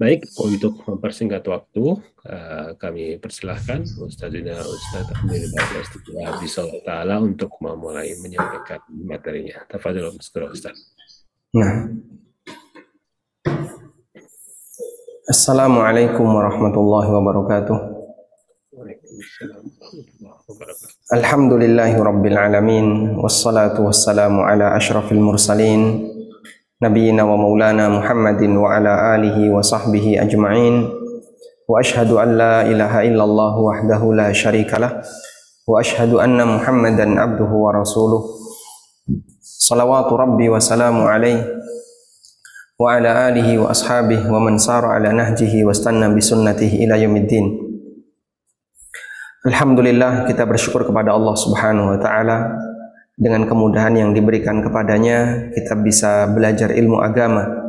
Baik, untuk mempersingkat waktu, uh, kami persilahkan Ustazina Ustaz Amir Bisa Ta'ala untuk memulai menyampaikan materinya. Tafadil Ustaz. Nah. Assalamualaikum warahmatullahi wabarakatuh. Alhamdulillahi rabbil alamin wassalatu wassalamu ala asyrafil mursalin نبينا ومولانا محمد وعلى آله وصحبه أجمعين. وأشهد أن لا إله إلا الله وحده لا شريك له. وأشهد أن محمدا عبده ورسوله. صلوات ربي وسلام عليه. وعلى آله وأصحابه ومن سار على نهجه واستنى بسنته إلى يوم الدين. Alhamdulillah kita bersyukur kepada Allah Subhanahu wa taala dengan kemudahan yang diberikan kepadanya kita bisa belajar ilmu agama.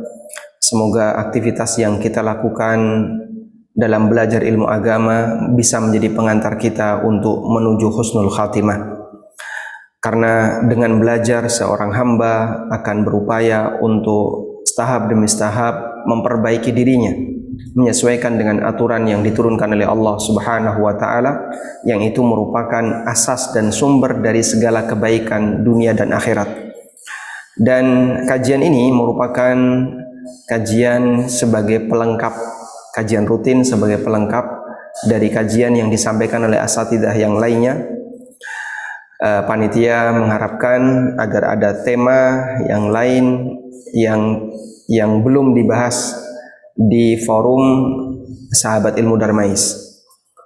Semoga aktivitas yang kita lakukan dalam belajar ilmu agama bisa menjadi pengantar kita untuk menuju husnul khatimah. Karena dengan belajar seorang hamba akan berupaya untuk tahap demi tahap memperbaiki dirinya menyesuaikan dengan aturan yang diturunkan oleh Allah Subhanahu wa taala yang itu merupakan asas dan sumber dari segala kebaikan dunia dan akhirat. Dan kajian ini merupakan kajian sebagai pelengkap kajian rutin sebagai pelengkap dari kajian yang disampaikan oleh asatidah yang lainnya. Uh, panitia mengharapkan agar ada tema yang lain yang yang belum dibahas di forum sahabat ilmu Darmais.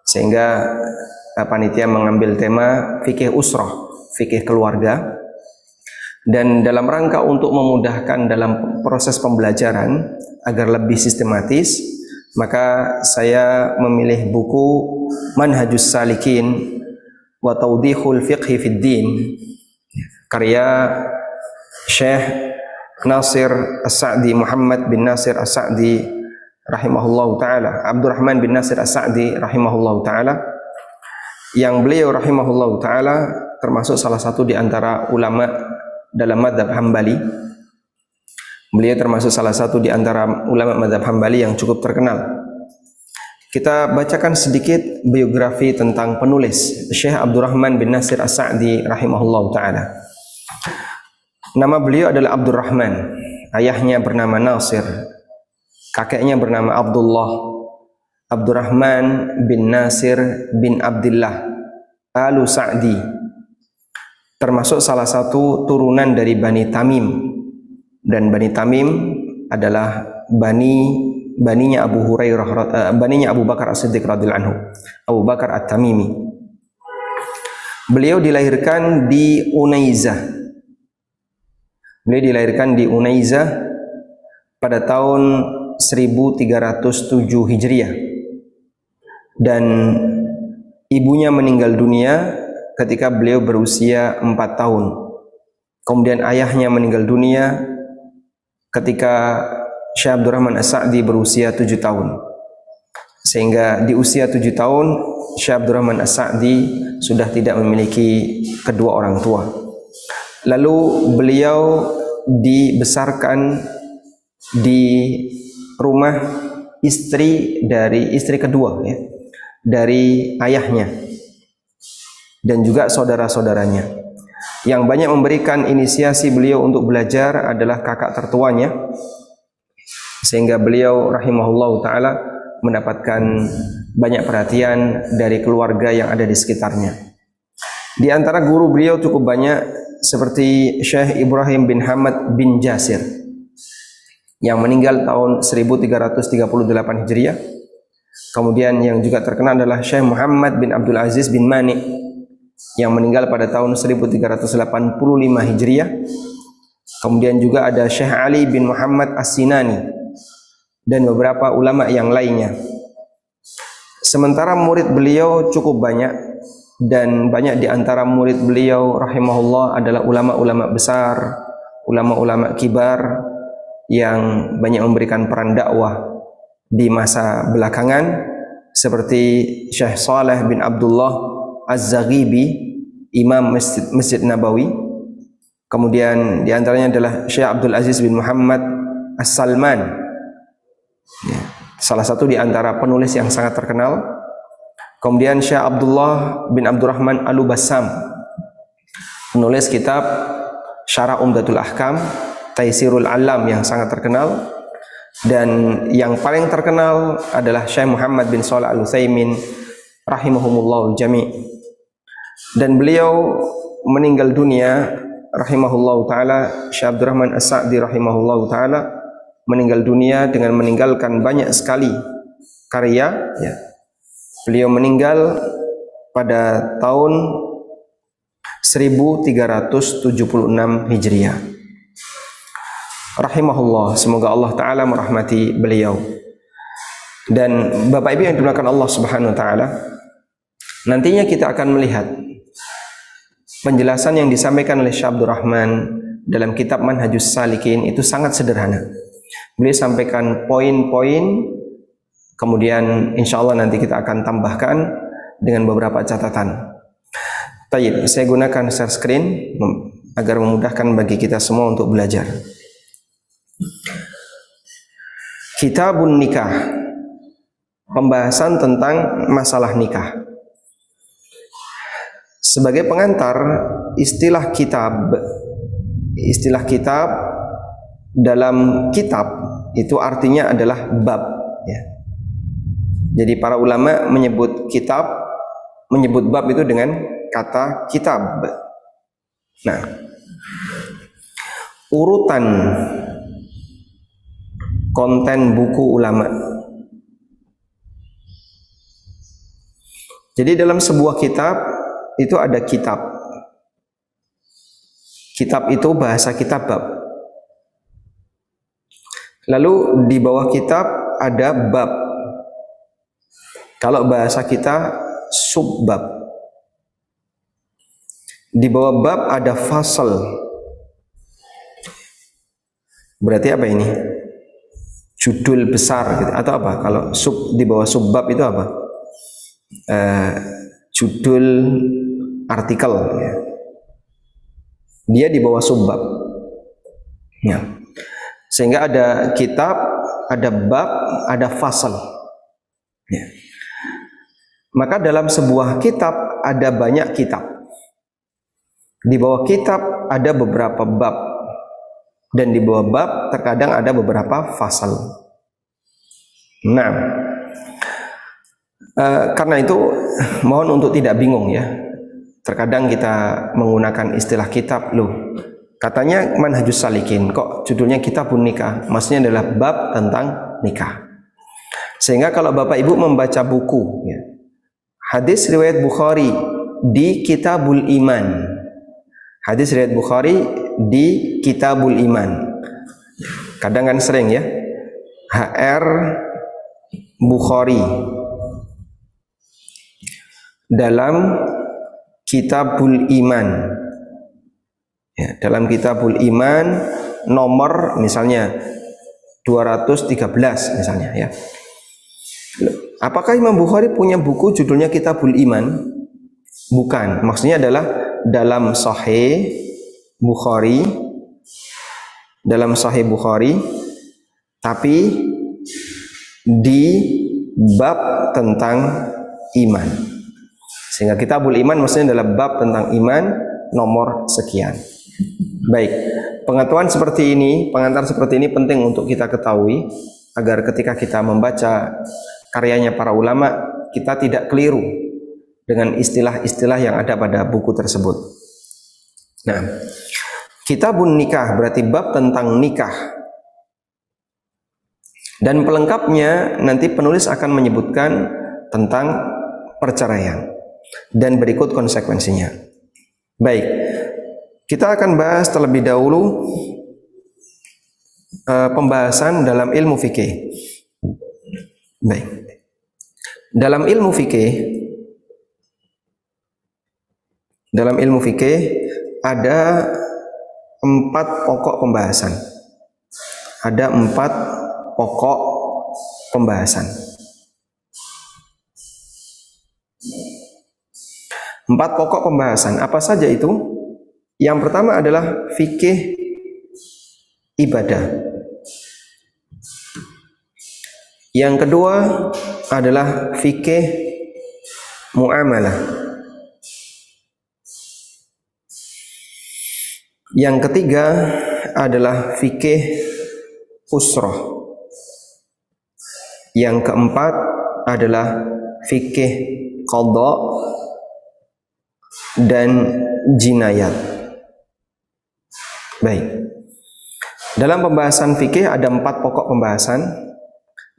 Sehingga eh, panitia mengambil tema fikih usroh fikih keluarga. Dan dalam rangka untuk memudahkan dalam proses pembelajaran agar lebih sistematis maka saya memilih buku Manhajus Salikin wa Tawdihul Fiqhi Fid Din karya Syekh Nasir As-Sa'di Muhammad bin Nasir As-Sa'di rahimahullahu taala, Abdurrahman bin Nasir As-Sa'di rahimahullahu taala yang beliau rahimahullahu taala termasuk salah satu di antara ulama dalam madhab Hambali. Beliau termasuk salah satu di antara ulama madhab Hambali yang cukup terkenal. Kita bacakan sedikit biografi tentang penulis Syekh Abdurrahman bin Nasir As-Sa'di rahimahullahu taala. Nama beliau adalah Abdurrahman. Ayahnya bernama Nasir Kakeknya bernama Abdullah Abdurrahman bin Nasir bin Abdullah Alu Sa'di. Termasuk salah satu turunan dari Bani Tamim. Dan Bani Tamim adalah bani baninya Abu Hurairah uh, baninya Abu Bakar As-Siddiq radhiyallahu anhu Abu Bakar At-Tamimi. Beliau dilahirkan di Unaizah beliau dilahirkan di Unaizah pada tahun 1307 Hijriah. Dan ibunya meninggal dunia ketika beliau berusia 4 tahun. Kemudian ayahnya meninggal dunia ketika Syekh Abdurrahman As-Sa'di berusia 7 tahun. Sehingga di usia 7 tahun Syekh Abdurrahman As-Sa'di sudah tidak memiliki kedua orang tua. Lalu beliau dibesarkan di rumah istri dari istri kedua ya, dari ayahnya dan juga saudara-saudaranya. Yang banyak memberikan inisiasi beliau untuk belajar adalah kakak tertuanya sehingga beliau rahimahullah taala mendapatkan banyak perhatian dari keluarga yang ada di sekitarnya. Di antara guru beliau cukup banyak seperti Syekh Ibrahim bin Hamad bin Jasir yang meninggal tahun 1338 Hijriah. Kemudian yang juga terkenal adalah Syekh Muhammad bin Abdul Aziz bin Mani yang meninggal pada tahun 1385 Hijriah. Kemudian juga ada Syekh Ali bin Muhammad As-Sinani dan beberapa ulama yang lainnya. Sementara murid beliau cukup banyak dan banyak di antara murid beliau rahimahullah adalah ulama-ulama besar, ulama-ulama kibar yang banyak memberikan peran dakwah di masa belakangan seperti Syekh Saleh bin Abdullah Az-Zaghibi, Imam Masjid, Masjid Nabawi. Kemudian di antaranya adalah Syekh Abdul Aziz bin Muhammad As-Salman. Ya, salah satu di antara penulis yang sangat terkenal. Kemudian Syekh Abdullah bin Abdurrahman Al-Bassam. Penulis kitab Syarah Umdatul Ahkam, Taisirul Alam yang sangat terkenal dan yang paling terkenal adalah Syekh Muhammad bin Shalih Al Utsaimin rahimahumullah jami. Dan beliau meninggal dunia rahimahullah taala Syekh Abdurrahman As-Sa'di rahimahullah taala meninggal dunia dengan meninggalkan banyak sekali karya ya. Beliau meninggal pada tahun 1376 Hijriah rahimahullah. Semoga Allah taala merahmati beliau. Dan Bapak Ibu yang dimuliakan Allah Subhanahu wa taala, nantinya kita akan melihat penjelasan yang disampaikan oleh Syekh Abdul Rahman dalam kitab Manhajus Salikin itu sangat sederhana. Beliau sampaikan poin-poin kemudian insya Allah nanti kita akan tambahkan dengan beberapa catatan. Tayyib, saya gunakan share screen agar memudahkan bagi kita semua untuk belajar. Kitabun nikah Pembahasan tentang masalah nikah Sebagai pengantar istilah kitab Istilah kitab dalam kitab itu artinya adalah bab ya. Jadi para ulama menyebut kitab menyebut bab itu dengan kata kitab. Nah, urutan konten buku ulama. Jadi dalam sebuah kitab itu ada kitab. Kitab itu bahasa kitab bab. Lalu di bawah kitab ada bab. Kalau bahasa kita subbab. Di bawah bab ada fasal. Berarti apa ini? Judul besar gitu. Atau apa? Kalau sub di bawah subbab itu apa? Uh, judul artikel ya. dia di bawah subbab. Ya. Sehingga ada kitab ada bab ada fasal. Ya. maka dalam sebuah kitab ada banyak kitab. Di bawah kitab ada beberapa bab dan di bawah bab terkadang ada beberapa fasal. Nah, e, karena itu mohon untuk tidak bingung ya. Terkadang kita menggunakan istilah kitab loh. Katanya manhajus salikin, kok judulnya kitabun nikah? Maksudnya adalah bab tentang nikah. Sehingga kalau Bapak Ibu membaca buku ya, hadis riwayat Bukhari di Kitabul Iman. Hadis riwayat Bukhari di Kitabul Iman. Kadang kan sering ya. HR Bukhari dalam Kitabul Iman. Ya, dalam Kitabul Iman nomor misalnya 213 misalnya ya. Apakah Imam Bukhari punya buku judulnya Kitabul Iman? Bukan. Maksudnya adalah dalam Sahih Bukhari dalam Sahih Bukhari tapi di bab tentang iman. Sehingga kitabul iman maksudnya adalah bab tentang iman nomor sekian. Baik, pengetahuan seperti ini, pengantar seperti ini penting untuk kita ketahui agar ketika kita membaca karyanya para ulama kita tidak keliru dengan istilah-istilah yang ada pada buku tersebut. Nah, Kitabun nikah berarti bab tentang nikah. Dan pelengkapnya nanti penulis akan menyebutkan tentang perceraian dan berikut konsekuensinya. Baik, kita akan bahas terlebih dahulu uh, pembahasan dalam ilmu fikih. Baik, dalam ilmu fikih dalam ilmu fikih ada empat pokok pembahasan. Ada empat pokok pembahasan. Empat pokok pembahasan. Apa saja itu? Yang pertama adalah fikih ibadah. Yang kedua adalah fikih muamalah. Yang ketiga adalah fikih usroh. Yang keempat adalah fikih qadha dan jinayat. Baik. Dalam pembahasan fikih ada empat pokok pembahasan.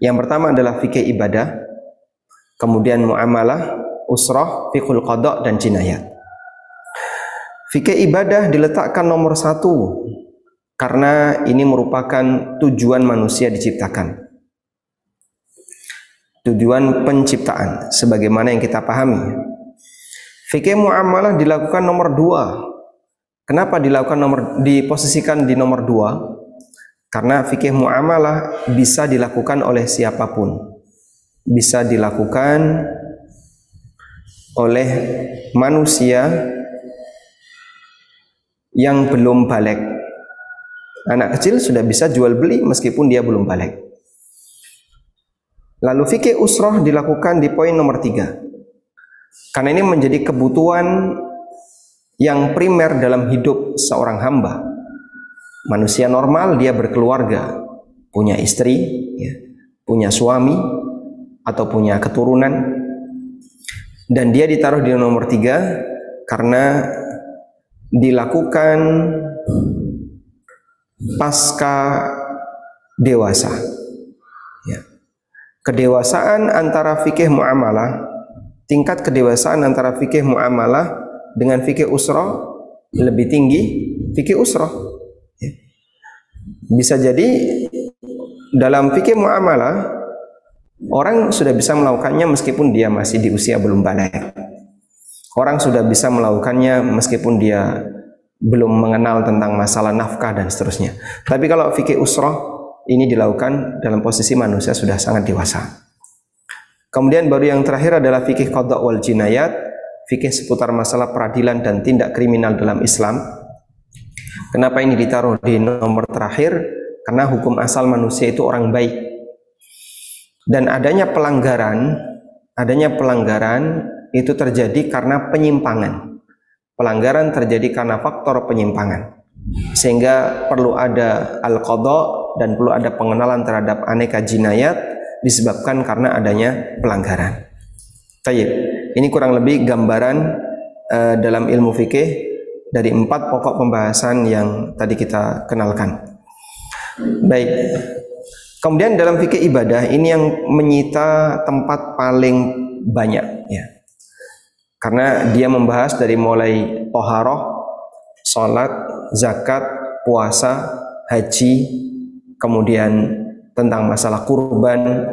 Yang pertama adalah fikih ibadah, kemudian muamalah, usrah, fikul qadha dan jinayat. Fikih ibadah diletakkan nomor satu karena ini merupakan tujuan manusia diciptakan. Tujuan penciptaan sebagaimana yang kita pahami. Fikih muamalah dilakukan nomor dua. Kenapa dilakukan nomor diposisikan di nomor dua? Karena fikih muamalah bisa dilakukan oleh siapa pun. Bisa dilakukan oleh manusia yang belum balik. Anak kecil sudah bisa jual beli meskipun dia belum balik. Lalu fikih usroh dilakukan di poin nomor tiga. Karena ini menjadi kebutuhan yang primer dalam hidup seorang hamba. Manusia normal dia berkeluarga, punya istri, ya, punya suami, atau punya keturunan, dan dia ditaruh di nomor tiga karena dilakukan pasca dewasa. Ya. Kedewasaan antara fikih muamalah tingkat kedewasaan antara fikih muamalah dengan fikih usroh lebih tinggi fikih usroh ya. bisa jadi dalam fikih muamalah orang sudah bisa melakukannya meskipun dia masih di usia belum balik orang sudah bisa melakukannya meskipun dia belum mengenal tentang masalah nafkah dan seterusnya tapi kalau fikih usroh ini dilakukan dalam posisi manusia sudah sangat dewasa Kemudian baru yang terakhir adalah fikih qadha wal jinayat, fikih seputar masalah peradilan dan tindak kriminal dalam Islam. Kenapa ini ditaruh di nomor terakhir? Karena hukum asal manusia itu orang baik. Dan adanya pelanggaran, adanya pelanggaran itu terjadi karena penyimpangan. Pelanggaran terjadi karena faktor penyimpangan. Sehingga perlu ada al-qadha dan perlu ada pengenalan terhadap aneka jinayat disebabkan karena adanya pelanggaran. Tayyib. Ini kurang lebih gambaran uh, dalam ilmu fikih dari empat pokok pembahasan yang tadi kita kenalkan. Baik. Kemudian dalam fikih ibadah ini yang menyita tempat paling banyak ya. Karena dia membahas dari mulai toharoh, sholat, zakat, puasa, haji, kemudian tentang masalah kurban,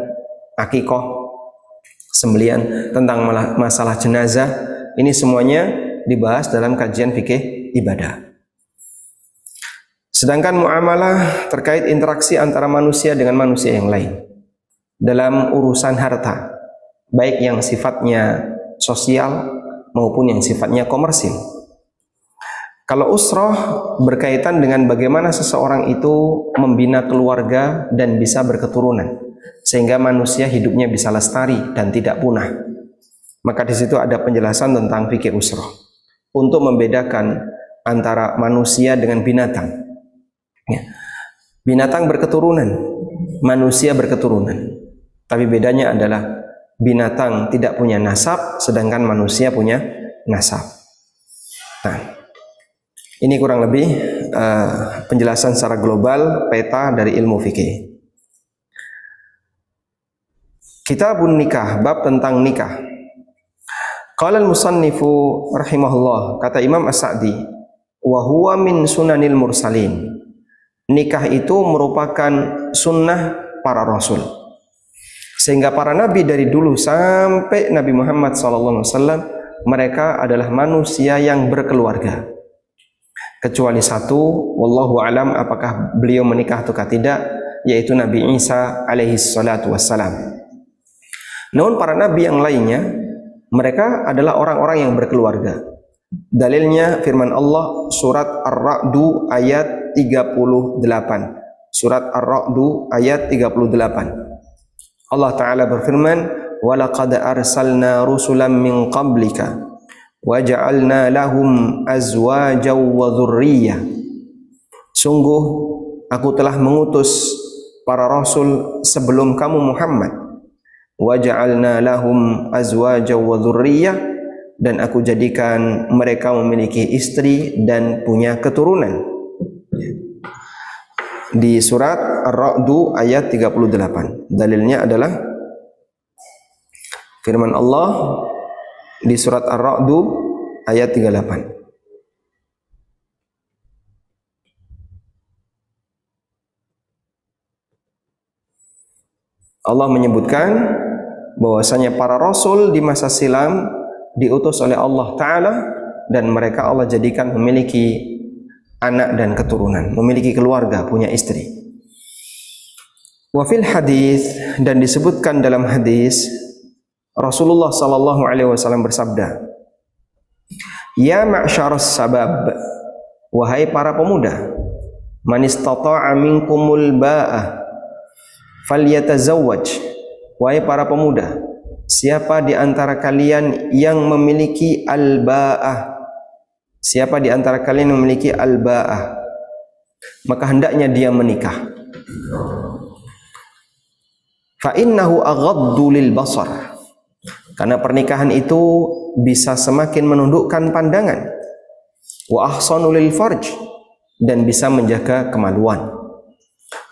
akikoh, sembelian, tentang masalah jenazah. Ini semuanya dibahas dalam kajian fikih ibadah. Sedangkan muamalah terkait interaksi antara manusia dengan manusia yang lain dalam urusan harta, baik yang sifatnya sosial maupun yang sifatnya komersil. Kalau usroh berkaitan dengan bagaimana seseorang itu membina keluarga dan bisa berketurunan, sehingga manusia hidupnya bisa lestari dan tidak punah. Maka di situ ada penjelasan tentang fikih usroh untuk membedakan antara manusia dengan binatang. Ya. Binatang berketurunan, manusia berketurunan. Tapi bedanya adalah binatang tidak punya nasab, sedangkan manusia punya nasab. Nah, ini kurang lebih uh, penjelasan secara global peta dari ilmu fikih. Kitabun nikah, bab tentang nikah. Qala al-musannifu rahimahullah, kata Imam As-Sa'di, wa huwa min sunanil mursalin. Nikah itu merupakan sunnah para rasul. Sehingga para nabi dari dulu sampai Nabi Muhammad SAW mereka adalah manusia yang berkeluarga. Kecuali satu, wallahu alam apakah beliau menikah atau tidak, yaitu Nabi Isa alaihi salatu wassalam. Namun para nabi yang lainnya, mereka adalah orang-orang yang berkeluarga. Dalilnya firman Allah surat Ar-Ra'du ayat 38. Surat Ar-Ra'du ayat 38. Allah Ta'ala berfirman وَلَقَدْ أَرْسَلْنَا رُسُلًا مِنْ قَبْلِكَ وَجَعَلْنَا لَهُمْ أَزْوَاجًا وَذُرِّيَّةً Sungguh aku telah mengutus para rasul sebelum kamu Muhammad. وَجَعَلْنَا لَهُمْ أَزْوَاجًا وَذُرِّيَّةً dan aku jadikan mereka memiliki istri dan punya keturunan di surat Ar-Ra'du ayat 38 dalilnya adalah firman Allah di surat Ar-Ra'du ayat 38 Allah menyebutkan bahwasanya para rasul di masa silam diutus oleh Allah taala dan mereka Allah jadikan memiliki anak dan keturunan, memiliki keluarga, punya istri. Wa fil hadis dan disebutkan dalam hadis Rasulullah sallallahu alaihi wasallam bersabda, "Ya ma'syaras sabab, wahai para pemuda, man istata'a minkumul ba'ah falyatazawwaj wahai para pemuda siapa di antara kalian yang memiliki al-ba'ah siapa di antara kalian yang memiliki al-ba'ah? Maka hendaknya dia menikah. Fa innahu aghaddu lil basar. Karena pernikahan itu bisa semakin menundukkan pandangan. Wa ahsanu lil farj. Dan bisa menjaga kemaluan.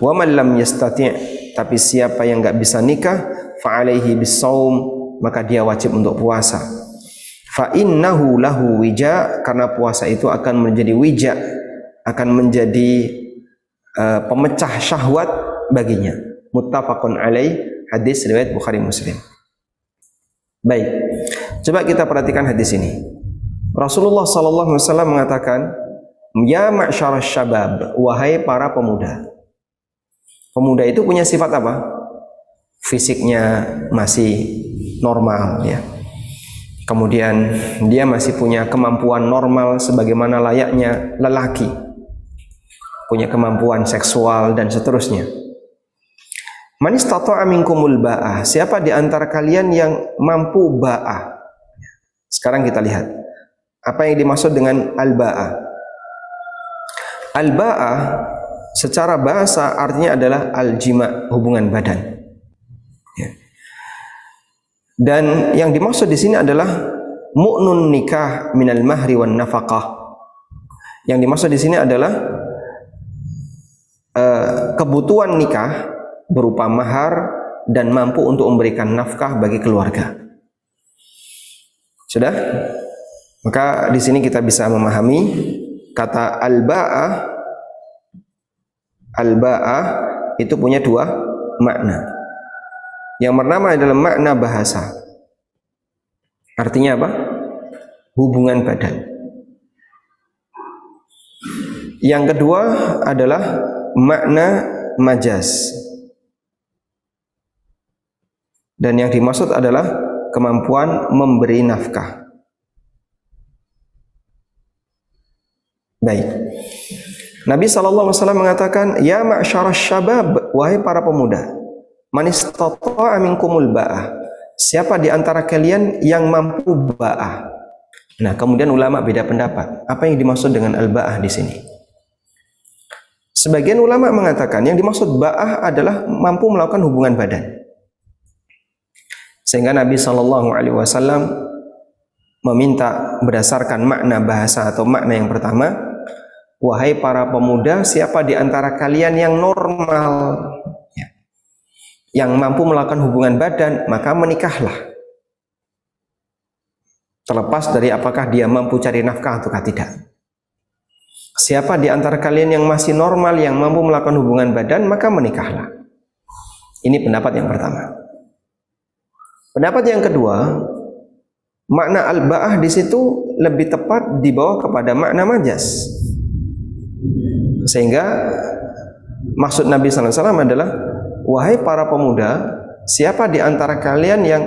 Wa man lam yastati' tapi siapa yang enggak bisa nikah fa alaihi bisaum maka dia wajib untuk puasa fa innahu lahu wija karena puasa itu akan menjadi wija akan menjadi uh, pemecah syahwat baginya muttafaqun alaih hadis riwayat Bukhari Muslim baik coba kita perhatikan hadis ini Rasulullah sallallahu alaihi wasallam mengatakan ya ma'syarasy syabab wahai para pemuda Pemuda itu punya sifat apa? Fisiknya masih normal ya. Kemudian dia masih punya kemampuan normal sebagaimana layaknya lelaki. Punya kemampuan seksual dan seterusnya. Man istata'a minkumul ba'ah. Siapa di antara kalian yang mampu ba'ah? Sekarang kita lihat. Apa yang dimaksud dengan al-ba'ah? Al-ba'ah secara bahasa artinya adalah al-jima, hubungan badan. Dan yang dimaksud di sini adalah mu'nun nikah minal mahri wan nafaqah. Yang dimaksud di sini adalah uh, kebutuhan nikah berupa mahar dan mampu untuk memberikan nafkah bagi keluarga. Sudah? Maka di sini kita bisa memahami kata al-ba'ah al-ba'ah itu punya dua makna. Yang pertama adalah makna bahasa. Artinya apa? Hubungan badan. Yang kedua adalah makna majas. Dan yang dimaksud adalah kemampuan memberi nafkah. Baik. Nabi SAW mengatakan, Ya ma'syarah syabab, wahai para pemuda, man istata'a minkumul ba'ah. Siapa di antara kalian yang mampu ba'ah? Nah, kemudian ulama beda pendapat. Apa yang dimaksud dengan al-ba'ah di sini? Sebagian ulama mengatakan yang dimaksud ba'ah adalah mampu melakukan hubungan badan. Sehingga Nabi Shallallahu Alaihi Wasallam meminta berdasarkan makna bahasa atau makna yang pertama, Wahai para pemuda, siapa di antara kalian yang normal, yang mampu melakukan hubungan badan, maka menikahlah. Terlepas dari apakah dia mampu cari nafkah atau tidak. Siapa di antara kalian yang masih normal, yang mampu melakukan hubungan badan, maka menikahlah. Ini pendapat yang pertama. Pendapat yang kedua, makna al-ba'ah di situ lebih tepat dibawa kepada makna majas. Sehingga maksud Nabi SAW adalah wahai para pemuda, siapa di antara kalian yang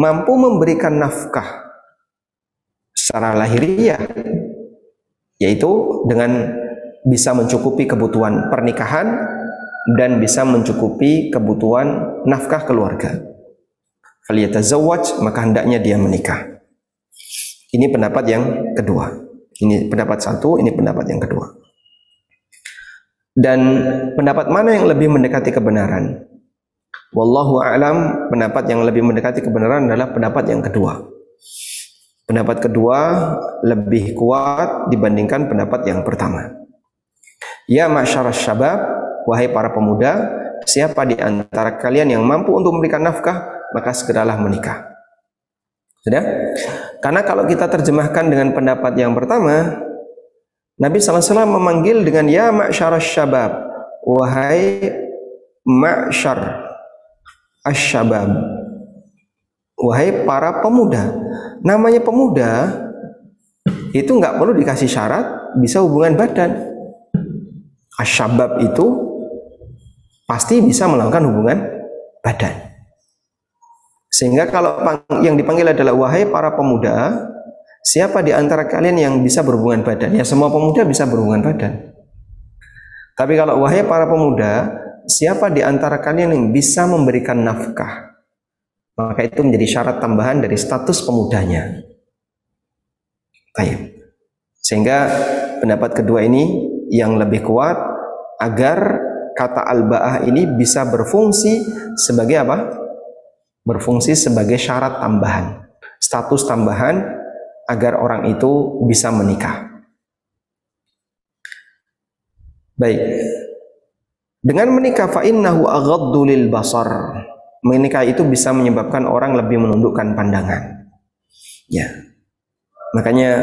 mampu memberikan nafkah secara lahiriah yaitu dengan bisa mencukupi kebutuhan pernikahan dan bisa mencukupi kebutuhan nafkah keluarga. Faliyatazawwaj maka hendaknya dia menikah. Ini pendapat yang kedua. Ini pendapat satu, ini pendapat yang kedua. Dan pendapat mana yang lebih mendekati kebenaran? Wallahu a'lam, pendapat yang lebih mendekati kebenaran adalah pendapat yang kedua. Pendapat kedua lebih kuat dibandingkan pendapat yang pertama. Ya masyarakat syabab, wahai para pemuda, siapa di antara kalian yang mampu untuk memberikan nafkah, maka segeralah menikah. Sudah? Karena kalau kita terjemahkan dengan pendapat yang pertama, Nabi SAW memanggil dengan ya ma'syar syabab, wahai ma'syar asyabab, wahai para pemuda. Namanya pemuda itu nggak perlu dikasih syarat bisa hubungan badan. Asyabab itu pasti bisa melakukan hubungan badan. Sehingga kalau yang dipanggil adalah wahai para pemuda, siapa di antara kalian yang bisa berhubungan badan? Ya semua pemuda bisa berhubungan badan. Tapi kalau wahai para pemuda, siapa di antara kalian yang bisa memberikan nafkah? Maka itu menjadi syarat tambahan dari status pemudanya. Baik. Sehingga pendapat kedua ini yang lebih kuat agar kata al-ba'ah ini bisa berfungsi sebagai apa? berfungsi sebagai syarat tambahan, status tambahan agar orang itu bisa menikah. Baik. Dengan menikah fa innahu aghaddu lil basar. Menikah itu bisa menyebabkan orang lebih menundukkan pandangan. Ya. Makanya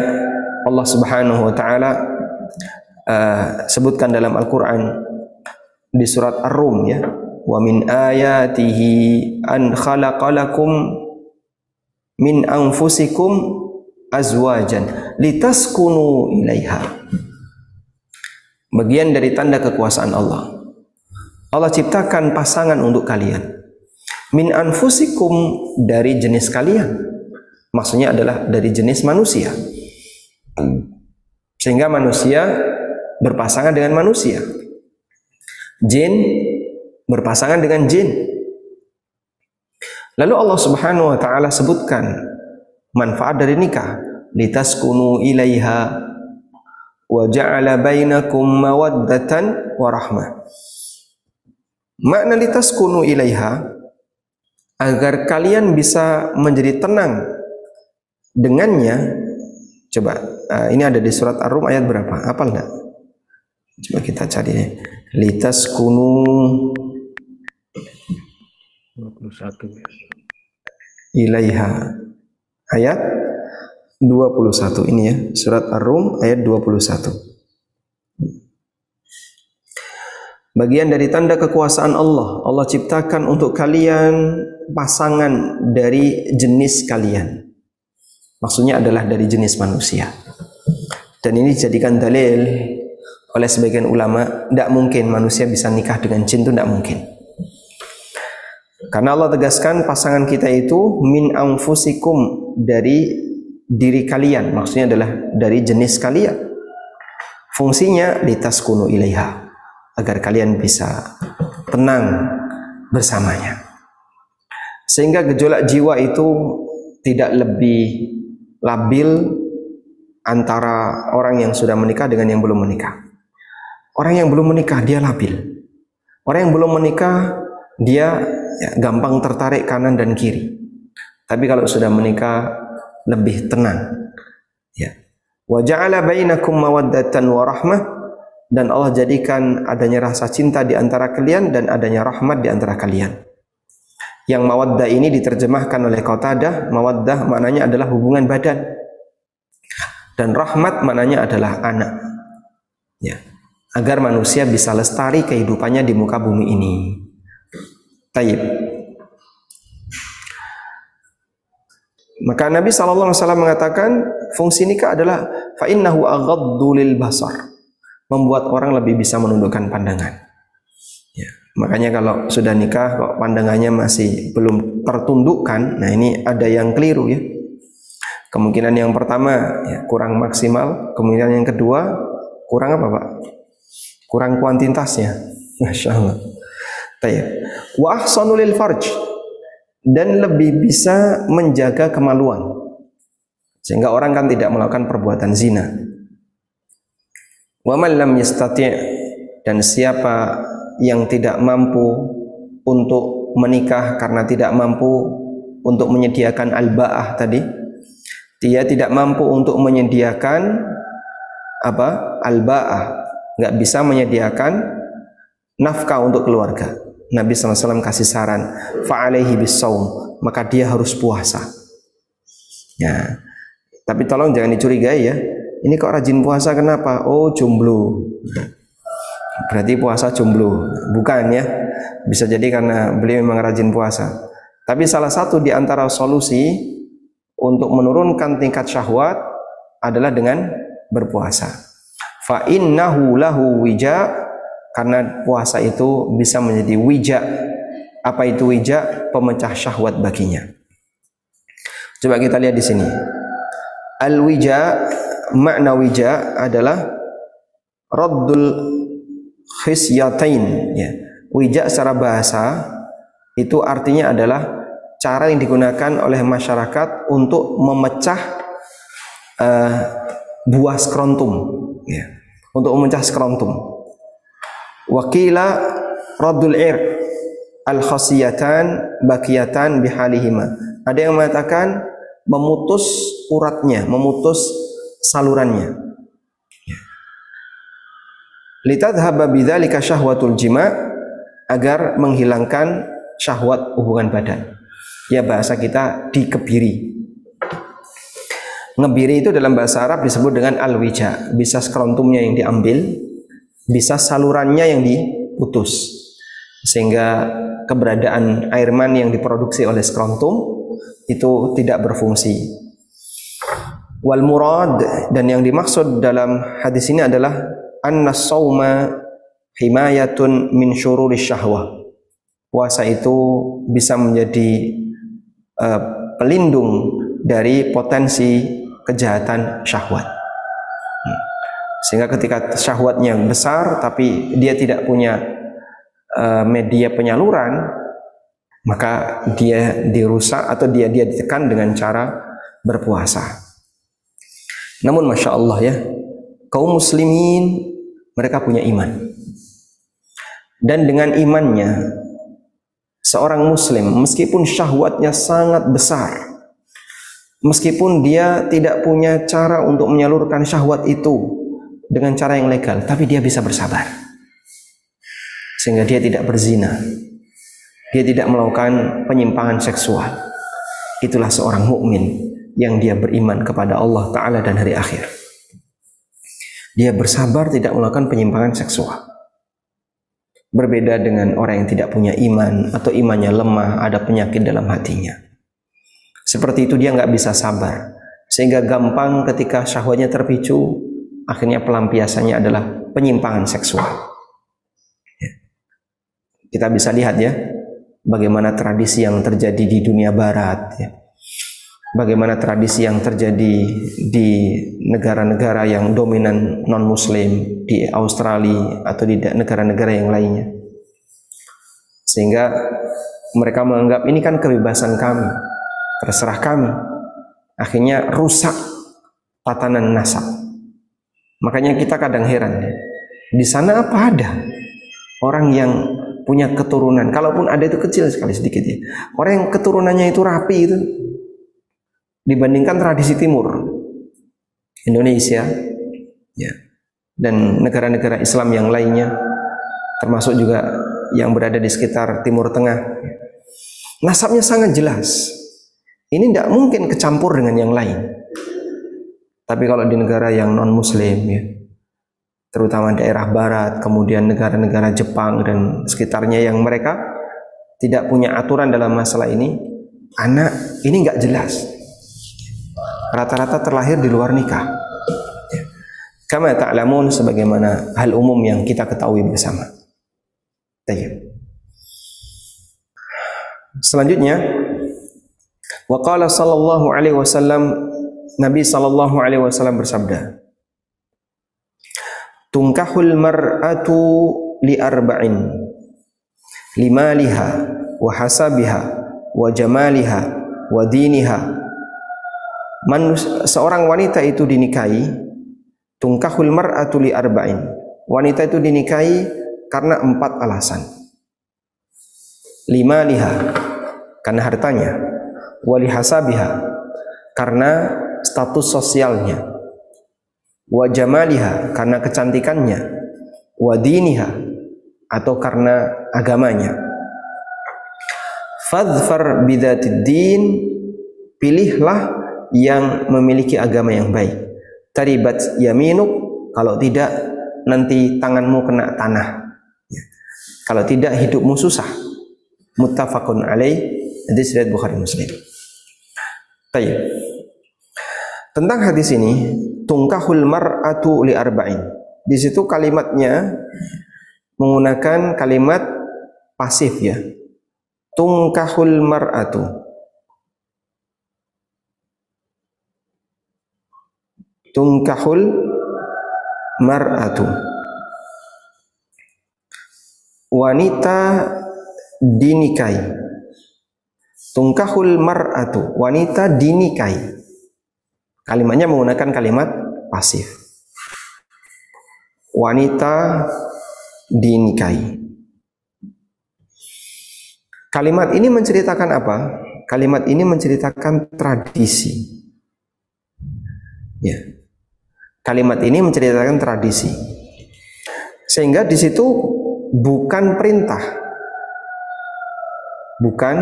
Allah Subhanahu wa taala uh, sebutkan dalam Al-Qur'an di surat Ar-Rum ya, wa min ayatihi an khalaqalakum min anfusikum azwajan litaskunu ilaiha. Bagian dari tanda kekuasaan Allah. Allah ciptakan pasangan untuk kalian. Min anfusikum dari jenis kalian. Maksudnya adalah dari jenis manusia. Sehingga manusia berpasangan dengan manusia. Jin berpasangan dengan jin. Lalu Allah Subhanahu wa taala sebutkan manfaat dari nikah, litaskunu ilaiha wa ja'ala bainakum mawaddatan wa rahmah. Makna litaskunu ilaiha agar kalian bisa menjadi tenang dengannya. Coba, uh, ini ada di surat Ar-Rum ayat berapa? Apa enggak? Coba kita cari. Litaskunu 21 ya. ilaiha ayat 21 ini ya surat Ar-Rum ayat 21 Bagian dari tanda kekuasaan Allah Allah ciptakan untuk kalian pasangan dari jenis kalian. Maksudnya adalah dari jenis manusia. Dan ini dijadikan dalil oleh sebagian ulama Tidak mungkin manusia bisa nikah dengan jin itu tidak mungkin karena Allah tegaskan pasangan kita itu min anfusikum dari diri kalian, maksudnya adalah dari jenis kalian. Fungsinya litaskunu ilaiha agar kalian bisa tenang bersamanya. Sehingga gejolak jiwa itu tidak lebih labil antara orang yang sudah menikah dengan yang belum menikah. Orang yang belum menikah dia labil. Orang yang belum menikah dia ya, gampang tertarik kanan dan kiri. Tapi kalau sudah menikah lebih tenang. Ya. Wa ja'ala bainakum mawaddatan wa rahmah dan Allah jadikan adanya rasa cinta di antara kalian dan adanya rahmat di antara kalian. Yang mawaddah ini diterjemahkan oleh Qatadah, mawaddah maknanya adalah hubungan badan. Dan rahmat maknanya adalah anak. Ya. Agar manusia bisa lestari kehidupannya di muka bumi ini. Taib. Maka Nabi SAW mengatakan fungsi nikah adalah fa innahu aghaddu lil basar. Membuat orang lebih bisa menundukkan pandangan. Ya. Makanya kalau sudah nikah kok pandangannya masih belum tertundukkan, nah ini ada yang keliru ya. Kemungkinan yang pertama ya, kurang maksimal, kemungkinan yang kedua kurang apa Pak? Kurang kuantitasnya. Masya Allah. Tayyip. Wa farj dan lebih bisa menjaga kemaluan. Sehingga orang kan tidak melakukan perbuatan zina. Wa man lam yastati' dan siapa yang tidak mampu untuk menikah karena tidak mampu untuk menyediakan al-ba'ah tadi, dia tidak mampu untuk menyediakan apa? al-ba'ah, nggak bisa menyediakan nafkah untuk keluarga. Nabi SAW kasih saran, fa'alaihi bisawm, maka dia harus puasa. Ya. Tapi tolong jangan dicurigai ya. Ini kok rajin puasa kenapa? Oh, jomblo. Berarti puasa jomblo. Bukan ya. Bisa jadi karena beliau memang rajin puasa. Tapi salah satu di antara solusi untuk menurunkan tingkat syahwat adalah dengan berpuasa. Fa innahu lahu wija karena puasa itu bisa menjadi wija. Apa itu wija? Pemecah syahwat baginya. Coba kita lihat di sini. Al-wija makna wija adalah raddul khisyatain ya. Wija secara bahasa itu artinya adalah cara yang digunakan oleh masyarakat untuk memecah uh, buah skrontum ya. Untuk memecah skrontum. Wakila raddul ir al khasiyatan bakiyatan bihalihima. Ada yang mengatakan memutus uratnya, memutus salurannya. Litadhhaba bidzalika syahwatul jima agar menghilangkan syahwat hubungan badan. Ya bahasa kita dikebiri. Ngebiri itu dalam bahasa Arab disebut dengan alwija. Bisa skrontumnya yang diambil, bisa salurannya yang diputus. Sehingga keberadaan air mani yang diproduksi oleh skrontum itu tidak berfungsi. Wal murad dan yang dimaksud dalam hadis ini adalah anna sauma himayatun min syururi syahwah. Puasa itu bisa menjadi uh, pelindung dari potensi kejahatan syahwat. Sehingga ketika syahwatnya besar tapi dia tidak punya uh, media penyaluran, maka dia dirusak atau dia dia ditekan dengan cara berpuasa. Namun masya Allah ya, kaum muslimin mereka punya iman. Dan dengan imannya, seorang muslim meskipun syahwatnya sangat besar, meskipun dia tidak punya cara untuk menyalurkan syahwat itu dengan cara yang legal, tapi dia bisa bersabar. Sehingga dia tidak berzina. Dia tidak melakukan penyimpangan seksual. Itulah seorang mukmin yang dia beriman kepada Allah Ta'ala dan hari akhir. Dia bersabar tidak melakukan penyimpangan seksual. Berbeda dengan orang yang tidak punya iman atau imannya lemah, ada penyakit dalam hatinya. Seperti itu dia nggak bisa sabar. Sehingga gampang ketika syahwatnya terpicu, akhirnya pelampiasannya adalah penyimpangan seksual. Ya. Kita bisa lihat ya, bagaimana tradisi yang terjadi di dunia barat. Ya bagaimana tradisi yang terjadi di negara-negara yang dominan non-muslim di Australia atau di negara-negara yang lainnya sehingga mereka menganggap ini kan kebebasan kami terserah kami akhirnya rusak tatanan nasab makanya kita kadang heran di sana apa ada orang yang punya keturunan? Kalaupun ada itu kecil sekali sedikit ya. Orang yang keturunannya itu rapi itu. Dibandingkan tradisi timur Indonesia ya dan negara-negara Islam yang lainnya termasuk juga yang berada di sekitar Timur Tengah. Nasabnya sangat jelas. Ini tidak mungkin kecampur dengan yang lain tapi kalau di negara yang non muslim ya terutama daerah barat kemudian negara-negara Jepang dan sekitarnya yang mereka tidak punya aturan dalam masalah ini anak ini nggak jelas rata-rata terlahir di luar nikah. Kama ta'lamun sebagaimana hal umum yang kita ketahui bersama. Selanjutnya, wa qala sallallahu alaihi wasallam Nabi sallallahu alaihi wasallam bersabda, Tungkahul mar'atu li arba'in limaliha wa hasabiha wa jamaliha wa diniha. Manus, seorang wanita itu dinikahi tungkahul mar'atu li arba'in. Wanita itu dinikahi karena empat alasan. Lima liha karena hartanya. Wali hasabiha karena status sosialnya wa jamaliha karena kecantikannya wa diniha atau karena agamanya. Fadfar bidatid din pilihlah yang memiliki agama yang baik. Taribat yaminuk kalau tidak nanti tanganmu kena tanah. Ya. kalau tidak hidupmu susah. Muttafaqun alaih. Hadis riwayat Bukhari Muslim. Tayyib. Tentang hadis ini, tungkahul mar'atu li arba'in. Di situ kalimatnya menggunakan kalimat pasif ya. Tungkahul mar'atu. Tungkahul mar'atu. Wanita dinikahi. Tungkahul mar'atu. Wanita dinikahi. Kalimatnya menggunakan kalimat pasif. Wanita dinikahi. Kalimat ini menceritakan apa? Kalimat ini menceritakan tradisi. Ya. Kalimat ini menceritakan tradisi. Sehingga di situ bukan perintah. Bukan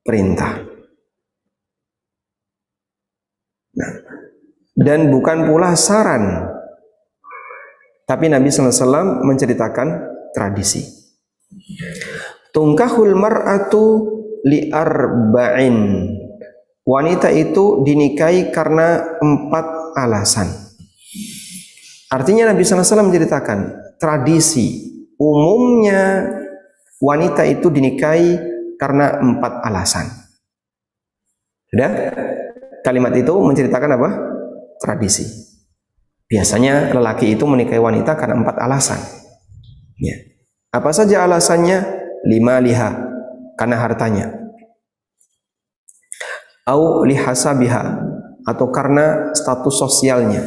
perintah. Dan bukan pula saran. Tapi Nabi SAW menceritakan tradisi. Tungkahul mar'atu li arba'in. Wanita itu dinikahi karena empat alasan. Artinya Nabi SAW menceritakan tradisi umumnya wanita itu dinikahi karena empat alasan. Sudah? Kalimat itu menceritakan apa? Tradisi. Biasanya lelaki itu menikahi wanita karena empat alasan. Ya. Apa saja alasannya? Lima liha, karena hartanya. Au lihasabiha, atau karena status sosialnya.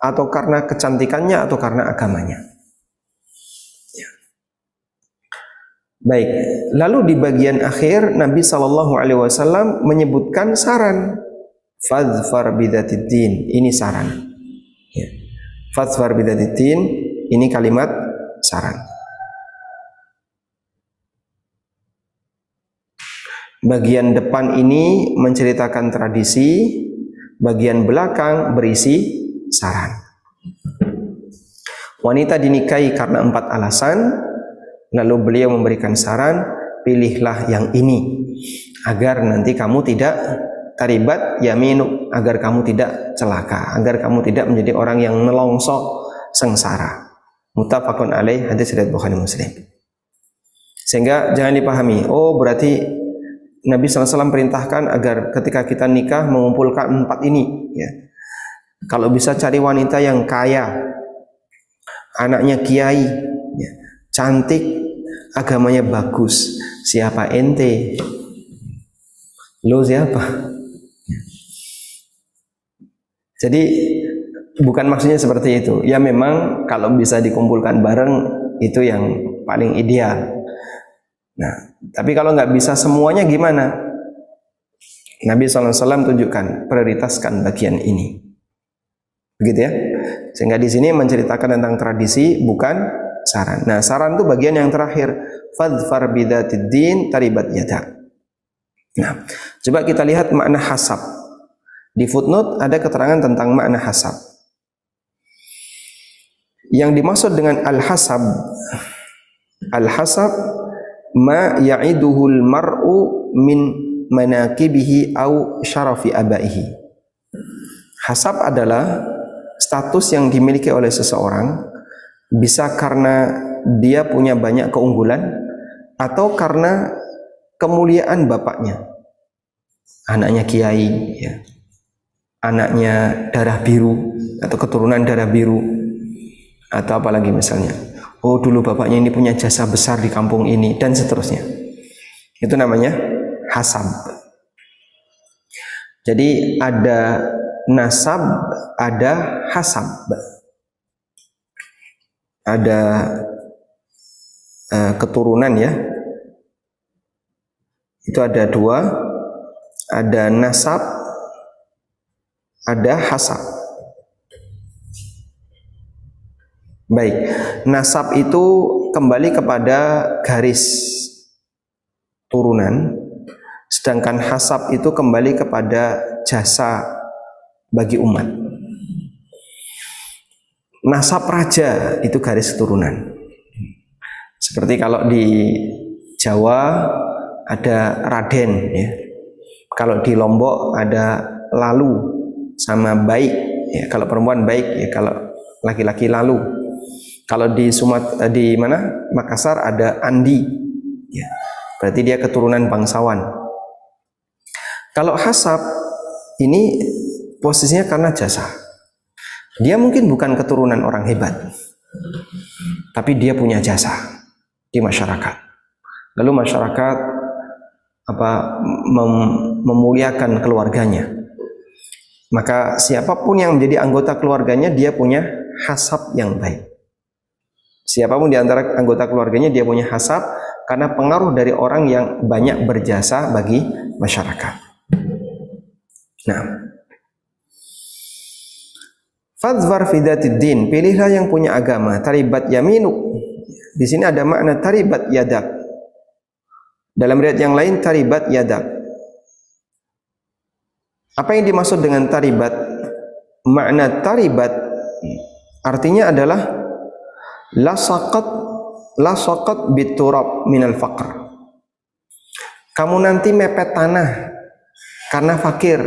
Atau karena kecantikannya, atau karena agamanya. Ya. Baik, lalu di bagian akhir Nabi Shallallahu Alaihi Wasallam menyebutkan saran fadfar bidatiddin. Ini saran. Ya. fadfar bidatiddin ini kalimat saran. Bagian depan ini menceritakan tradisi bagian belakang berisi saran. Wanita dinikahi karena empat alasan lalu beliau memberikan saran pilihlah yang ini agar nanti kamu tidak taribat yaminu agar kamu tidak celaka, agar kamu tidak menjadi orang yang nelongso sengsara. Muttafaqun alaih hadis riwayat Bukhari Muslim. Sehingga jangan dipahami, oh berarti Nabi SAW perintahkan agar ketika kita nikah mengumpulkan empat ini. Ya. Kalau bisa cari wanita yang kaya, anaknya kiai, ya. cantik, agamanya bagus. Siapa ente? Lo siapa? Jadi bukan maksudnya seperti itu. Ya memang kalau bisa dikumpulkan bareng itu yang paling ideal. Nah, tapi kalau nggak bisa semuanya gimana? Nabi SAW tunjukkan prioritaskan bagian ini. Begitu ya. Sehingga di sini menceritakan tentang tradisi bukan saran. Nah, saran itu bagian yang terakhir. Fadfar bidatid din taribat yada. Nah, coba kita lihat makna hasab. Di footnote ada keterangan tentang makna hasab. Yang dimaksud dengan al-hasab al-hasab ma ya'iduhul mar'u min manakibihi au syarafi abaihi. Hasab adalah status yang dimiliki oleh seseorang bisa karena dia punya banyak keunggulan atau karena kemuliaan bapaknya. Anaknya kiai ya. Anaknya darah biru atau keturunan darah biru atau apalagi misalnya. Oh, dulu bapaknya ini punya jasa besar di kampung ini dan seterusnya. Itu namanya hasab. Jadi ada nasab, ada hasab. Ada uh, keturunan ya. Itu ada dua, ada nasab, ada hasab. Baik, nasab itu kembali kepada garis turunan, sedangkan hasab itu kembali kepada jasa bagi umat. Nasab raja itu garis keturunan. Seperti kalau di Jawa ada Raden ya. Kalau di Lombok ada Lalu sama Baik ya. Kalau perempuan Baik ya, kalau laki-laki Lalu. Kalau di Sumat eh, di mana? Makassar ada Andi ya. Berarti dia keturunan bangsawan. Kalau hasab ini posisinya karena jasa. Dia mungkin bukan keturunan orang hebat, tapi dia punya jasa di masyarakat. Lalu masyarakat apa mem, memuliakan keluarganya. Maka siapa pun yang menjadi anggota keluarganya dia punya hasab yang baik. Siapa pun di antara anggota keluarganya dia punya hasab karena pengaruh dari orang yang banyak berjasa bagi masyarakat. Nah, Fadzfar din, pilihlah yang punya agama. Taribat yaminuk. Di sini ada makna taribat yadak. Dalam riwayat yang lain taribat yadak. Apa yang dimaksud dengan taribat? Makna taribat artinya adalah lasaqat lasaqat biturab minal faqr. Kamu nanti mepet tanah karena fakir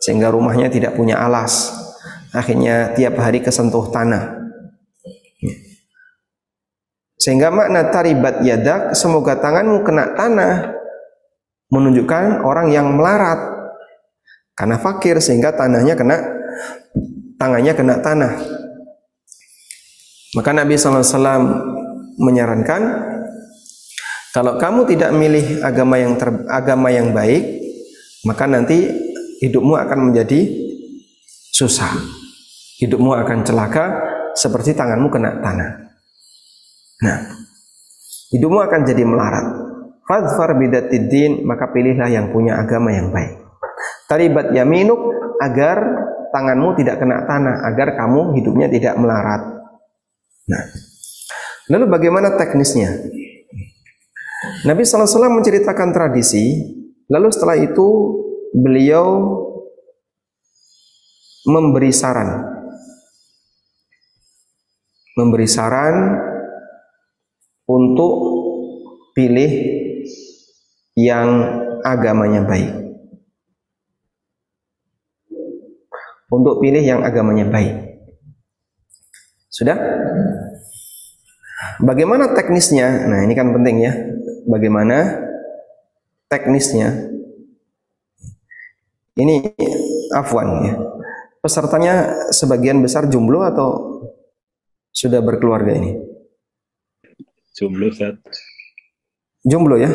sehingga rumahnya tidak punya alas akhirnya tiap hari kesentuh tanah sehingga makna taribat yadak semoga tanganmu kena tanah menunjukkan orang yang melarat karena fakir sehingga tanahnya kena tangannya kena tanah maka Nabi SAW menyarankan kalau kamu tidak milih agama yang ter, agama yang baik maka nanti hidupmu akan menjadi susah hidupmu akan celaka seperti tanganmu kena tanah. Nah, hidupmu akan jadi melarat. Fadfar bidatiddin, maka pilihlah yang punya agama yang baik. Taribat yaminuk agar tanganmu tidak kena tanah, agar kamu hidupnya tidak melarat. Nah, lalu bagaimana teknisnya? Nabi SAW menceritakan tradisi, lalu setelah itu beliau memberi saran memberi saran untuk pilih yang agamanya baik. Untuk pilih yang agamanya baik. Sudah? Bagaimana teknisnya? Nah, ini kan penting ya. Bagaimana teknisnya? Ini afwan ya. Pesertanya sebagian besar jumlah atau sudah berkeluarga ini? Jomblo, Ustaz. Jomblo ya?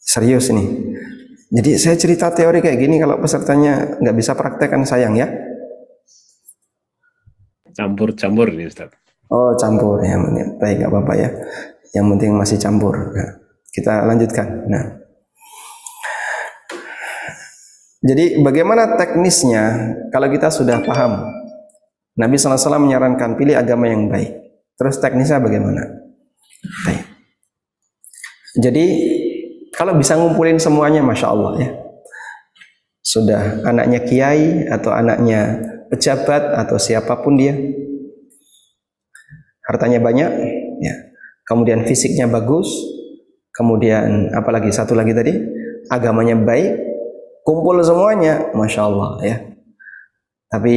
Serius ini. Jadi saya cerita teori kayak gini kalau pesertanya nggak bisa praktekkan sayang ya? Campur-campur nih Ustaz. Oh campur ya, baik nggak apa-apa ya. Yang penting masih campur. Nah, kita lanjutkan. Nah, jadi bagaimana teknisnya kalau kita sudah paham Nabi SAW menyarankan pilih agama yang baik. Terus teknisnya bagaimana? Baik. Jadi kalau bisa ngumpulin semuanya, masya Allah ya. Sudah anaknya kiai atau anaknya pejabat atau siapa pun dia, hartanya banyak, ya. Kemudian fisiknya bagus, kemudian apalagi satu lagi tadi agamanya baik, kumpul semuanya, masya Allah ya. Tapi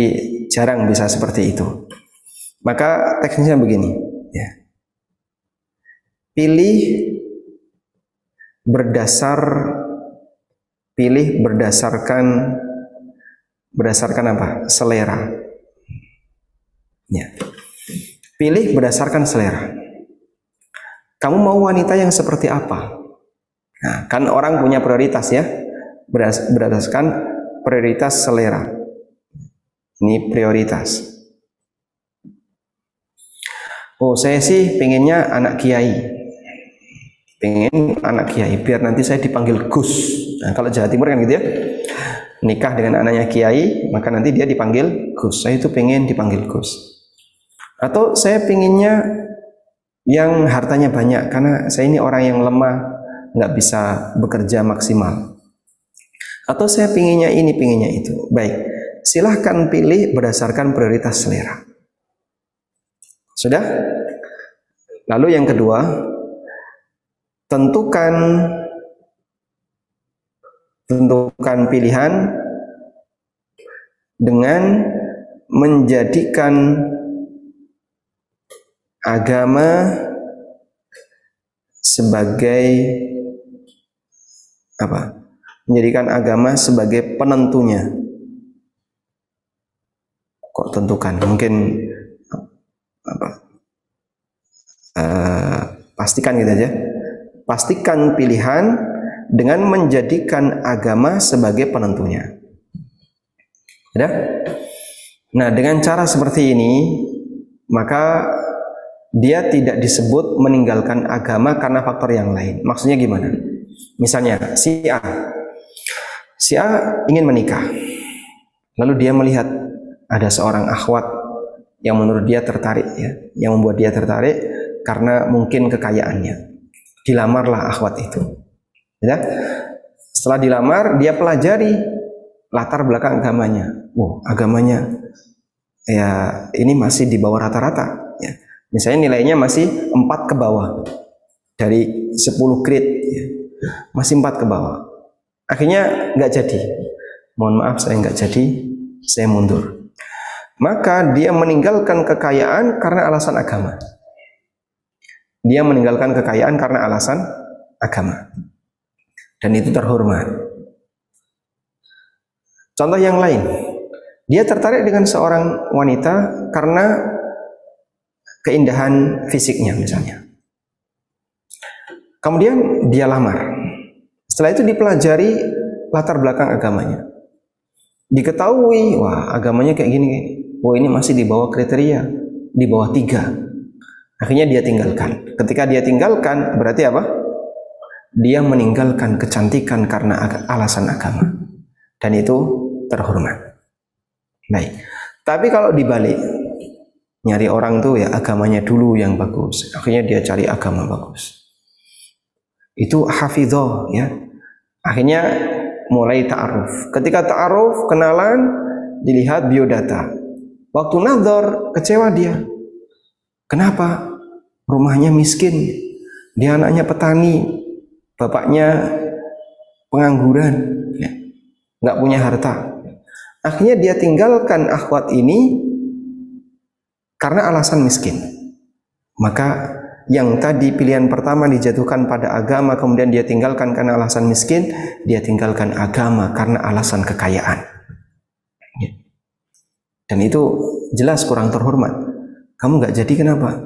jarang bisa seperti itu. Maka teknisnya begini, ya. Pilih berdasar pilih berdasarkan berdasarkan apa? Selera. Ya. Pilih berdasarkan selera. Kamu mau wanita yang seperti apa? Nah, kan orang punya prioritas ya. Berdas- Berdasarkan prioritas selera. Ini prioritas. Oh, saya sih pengennya anak kiai. Pengen anak kiai biar nanti saya dipanggil Gus. Nah, kalau Jawa Timur kan gitu ya. Nikah dengan anaknya kiai, maka nanti dia dipanggil Gus. Saya itu pengen dipanggil Gus. Atau saya pengennya yang hartanya banyak karena saya ini orang yang lemah, nggak bisa bekerja maksimal. Atau saya pinginnya ini, pinginnya itu. Baik, silahkan pilih berdasarkan prioritas selera. Sudah? Lalu yang kedua, tentukan tentukan pilihan dengan menjadikan agama sebagai apa? Menjadikan agama sebagai penentunya. Kok tentukan? Mungkin apa? Eh, pastikan gitu aja. Pastikan pilihan dengan menjadikan agama sebagai penentunya. Ya? Nah, dengan cara seperti ini, maka dia tidak disebut meninggalkan agama karena faktor yang lain. Maksudnya gimana? Misalnya, si A. Si A ingin menikah. Lalu dia melihat ada seorang akhwat yang menurut dia tertarik ya, yang membuat dia tertarik karena mungkin kekayaannya. Dilamarlah akhwat itu. Ya. Setelah dilamar, dia pelajari latar belakang agamanya. Wow, agamanya ya ini masih di bawah rata-rata ya. Misalnya nilainya masih 4 ke bawah dari 10 grade ya. Masih 4 ke bawah. Akhirnya nggak jadi. Mohon maaf saya nggak jadi, saya mundur. Maka dia meninggalkan kekayaan karena alasan agama. Dia meninggalkan kekayaan karena alasan agama. Dan itu terhormat. Contoh yang lain, dia tertarik dengan seorang wanita karena keindahan fisiknya misalnya. Kemudian dia lamar. Setelah itu dipelajari latar belakang agamanya. Diketahui, wah agamanya kayak gini. Wah ini masih di bawah kriteria, di bawah tiga. Akhirnya dia tinggalkan. Ketika dia tinggalkan, berarti apa? Dia meninggalkan kecantikan karena alasan agama. Dan itu terhormat. Baik. Tapi kalau dibalik, nyari orang tuh ya agamanya dulu yang bagus. Akhirnya dia cari agama bagus. Itu hafidhoh ya. Akhirnya mulai ta'aruf. Ketika ta'aruf, kenalan, dilihat biodata. Waktu nador, kecewa dia. Kenapa? Rumahnya miskin. Dia anaknya petani. Bapaknya pengangguran. Ya. Nggak punya harta. Akhirnya dia tinggalkan akhwat ini karena alasan miskin. Maka yang tadi pilihan pertama dijatuhkan pada agama kemudian dia tinggalkan karena alasan miskin, dia tinggalkan agama karena alasan kekayaan. Ya. Dan itu jelas kurang terhormat. Kamu nggak jadi kenapa?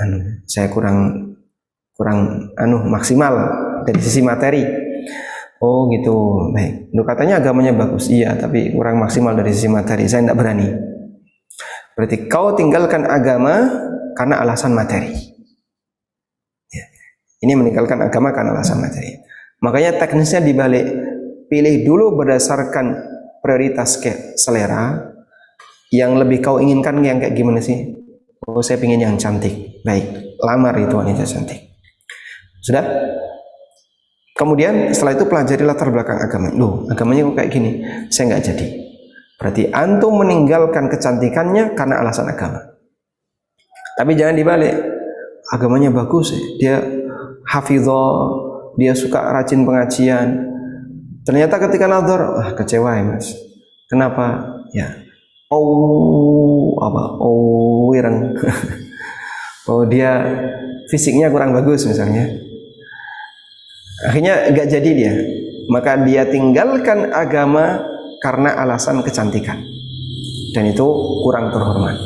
Anu, saya kurang kurang anu maksimal dari sisi materi. Oh gitu, baik. Lu katanya agamanya bagus, iya, tapi kurang maksimal dari sisi materi. Saya tidak berani. Berarti kau tinggalkan agama karena alasan materi. Ya. Ini meninggalkan agama karena alasan materi. Makanya teknisnya dibalik, pilih dulu berdasarkan prioritas ke selera. Yang lebih kau inginkan yang kayak gimana sih? Oh, saya ingin yang cantik. Baik, lamar itu wanita cantik. Sudah? Kemudian setelah itu pelajari latar belakang agama. Loh, agamanya kok kayak gini? Saya nggak jadi. Berarti antum meninggalkan kecantikannya karena alasan agama. Tapi jangan dibalik. Agamanya bagus, dia hafidhah, dia suka rajin pengajian. Ternyata ketika nador, ah kecewa ya mas. Kenapa? Ya, oh apa? Oh wireng oh dia fisiknya kurang bagus misalnya. Akhirnya nggak jadi dia. Maka dia tinggalkan agama karena alasan kecantikan. Dan itu kurang terhormat.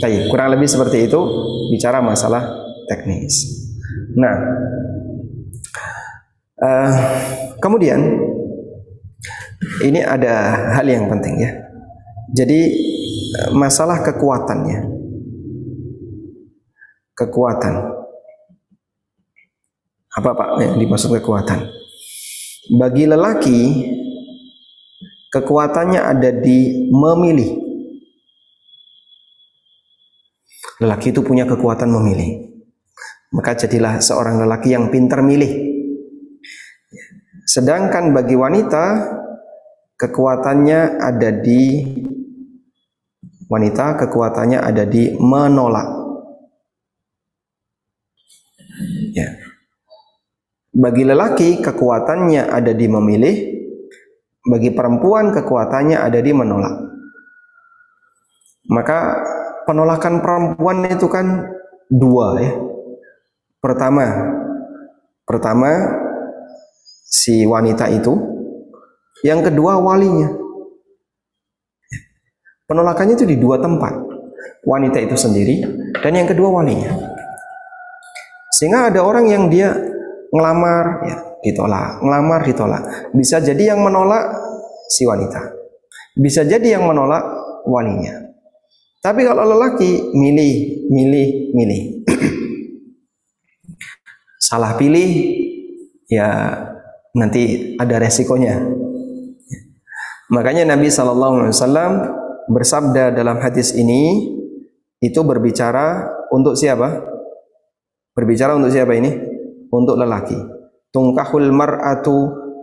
Tapi kurang lebih seperti itu bicara masalah teknis. Nah eh, kemudian ini ada hal yang penting ya jadi eh, masalah kekuatannya kekuatan. Apa Pak yang dimaksud kekuatan? Bagi lelaki kekuatannya ada di memilih. Lelaki itu punya kekuatan memilih. Maka jadilah seorang lelaki yang pintar milih. Sedangkan bagi wanita kekuatannya ada di wanita kekuatannya ada di menolak. Ya. Bagi lelaki kekuatannya ada di memilih. Bagi perempuan kekuatannya ada di menolak. Maka penolakan perempuan itu kan dua ya. Pertama pertama si wanita itu. Yang kedua walinya penolakannya itu di dua tempat. Wanita itu sendiri dan yang kedua walinya. Sehingga ada orang yang dia ngelamar ya ditolak ngelamar ditolak. Bisa jadi yang menolak si wanita. Bisa jadi yang menolak walinya. Tapi kalau lelaki milih milih milih. Salah pilih ya nanti ada resikonya. Makanya Nabi Wasallam bersabda dalam hadis ini itu berbicara untuk siapa berbicara untuk siapa ini untuk lelaki. Tungkahul mar'atu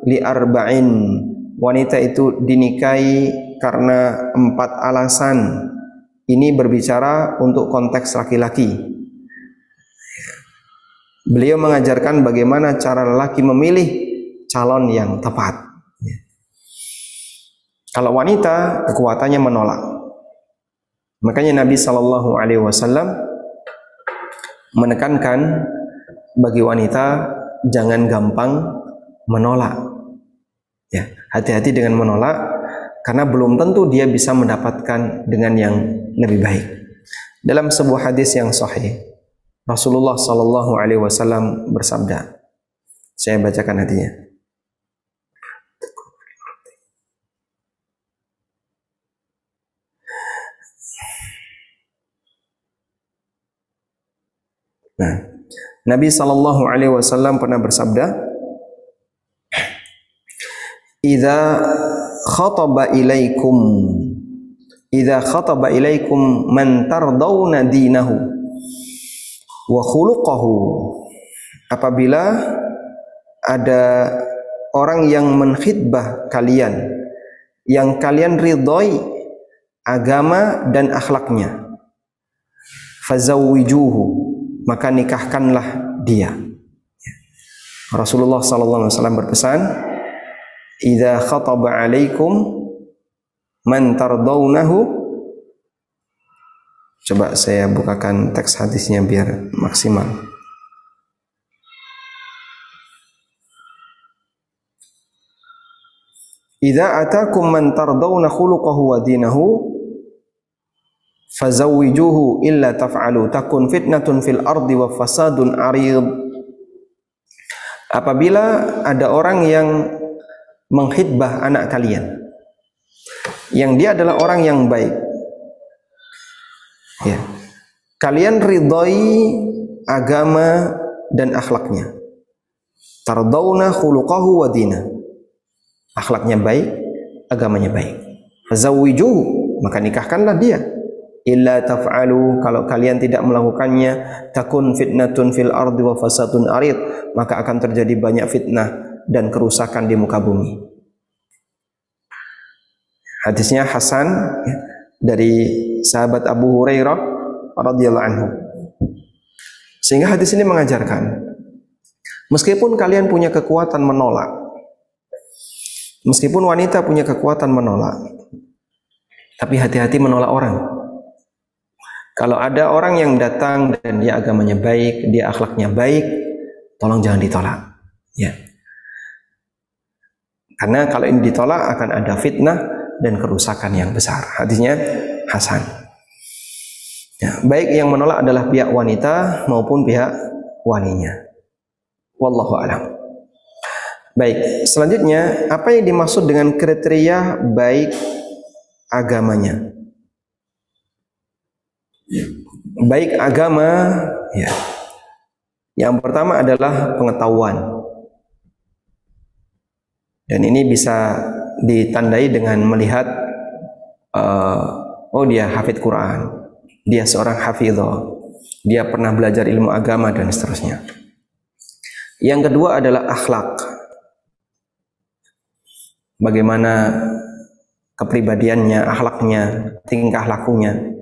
li arba'in. Wanita itu dinikahi karena empat alasan. Ini berbicara untuk konteks laki-laki. Beliau mengajarkan bagaimana cara lelaki memilih calon yang tepat. Kalau wanita kekuatannya menolak. Makanya Nabi Shallallahu Alaihi Wasallam menekankan bagi wanita jangan gampang menolak. Ya, hati-hati dengan menolak karena belum tentu dia bisa mendapatkan dengan yang lebih baik. Dalam sebuah hadis yang sahih, Rasulullah Shallallahu alaihi wasallam bersabda. Saya bacakan hatinya. Nah, Nabi Shallallahu Alaihi Wasallam pernah bersabda, "Idza khataba ilaikum, idza khataba ilaikum man tardawna dinahu wa khuluquhu." Apabila ada orang yang menkhidbah kalian yang kalian ridhoi agama dan akhlaknya fazawwijuhu maka nikahkanlah dia. Rasulullah sallallahu alaihi wasallam berpesan idza khataba alaikum man tardawnahu coba saya bukakan teks hadisnya biar maksimal. Idza atakum man tardawna khuluquhu wa dinahu fazawwijuhu illa taf'alu takun fitnatun fil ardi wa fasadun arid Apabila ada orang yang menghidbah anak kalian yang dia adalah orang yang baik ya kalian ridhoi agama dan akhlaknya tardawna khuluquhu wa dinah akhlaknya baik, agamanya baik. Fazawwijuhu, maka nikahkanlah dia. Illa taf'alu, kalau kalian tidak melakukannya, takun fitnatun fil ardi wa fasadun arid, maka akan terjadi banyak fitnah dan kerusakan di muka bumi. Hadisnya Hasan ya, dari sahabat Abu Hurairah radhiyallahu anhu. Sehingga hadis ini mengajarkan meskipun kalian punya kekuatan menolak Meskipun wanita punya kekuatan menolak, Tapi hati-hati menolak orang. Kalau ada orang yang datang dan dia agamanya baik, dia akhlaknya baik, tolong jangan ditolak. Ya. Karena kalau ini ditolak akan ada fitnah dan kerusakan yang besar. Hadisnya Hasan. Ya, baik yang menolak adalah pihak wanita maupun pihak walinya. Wallahu alam. Baik, selanjutnya apa yang dimaksud dengan kriteria baik agamanya? Baik agama, ya. Yang pertama adalah pengetahuan. Dan ini bisa ditandai dengan melihat uh, oh dia hafid Quran, dia seorang hafidhah, dia pernah belajar ilmu agama dan seterusnya. Yang kedua adalah akhlak bagaimana kepribadiannya, akhlaknya, tingkah lakunya.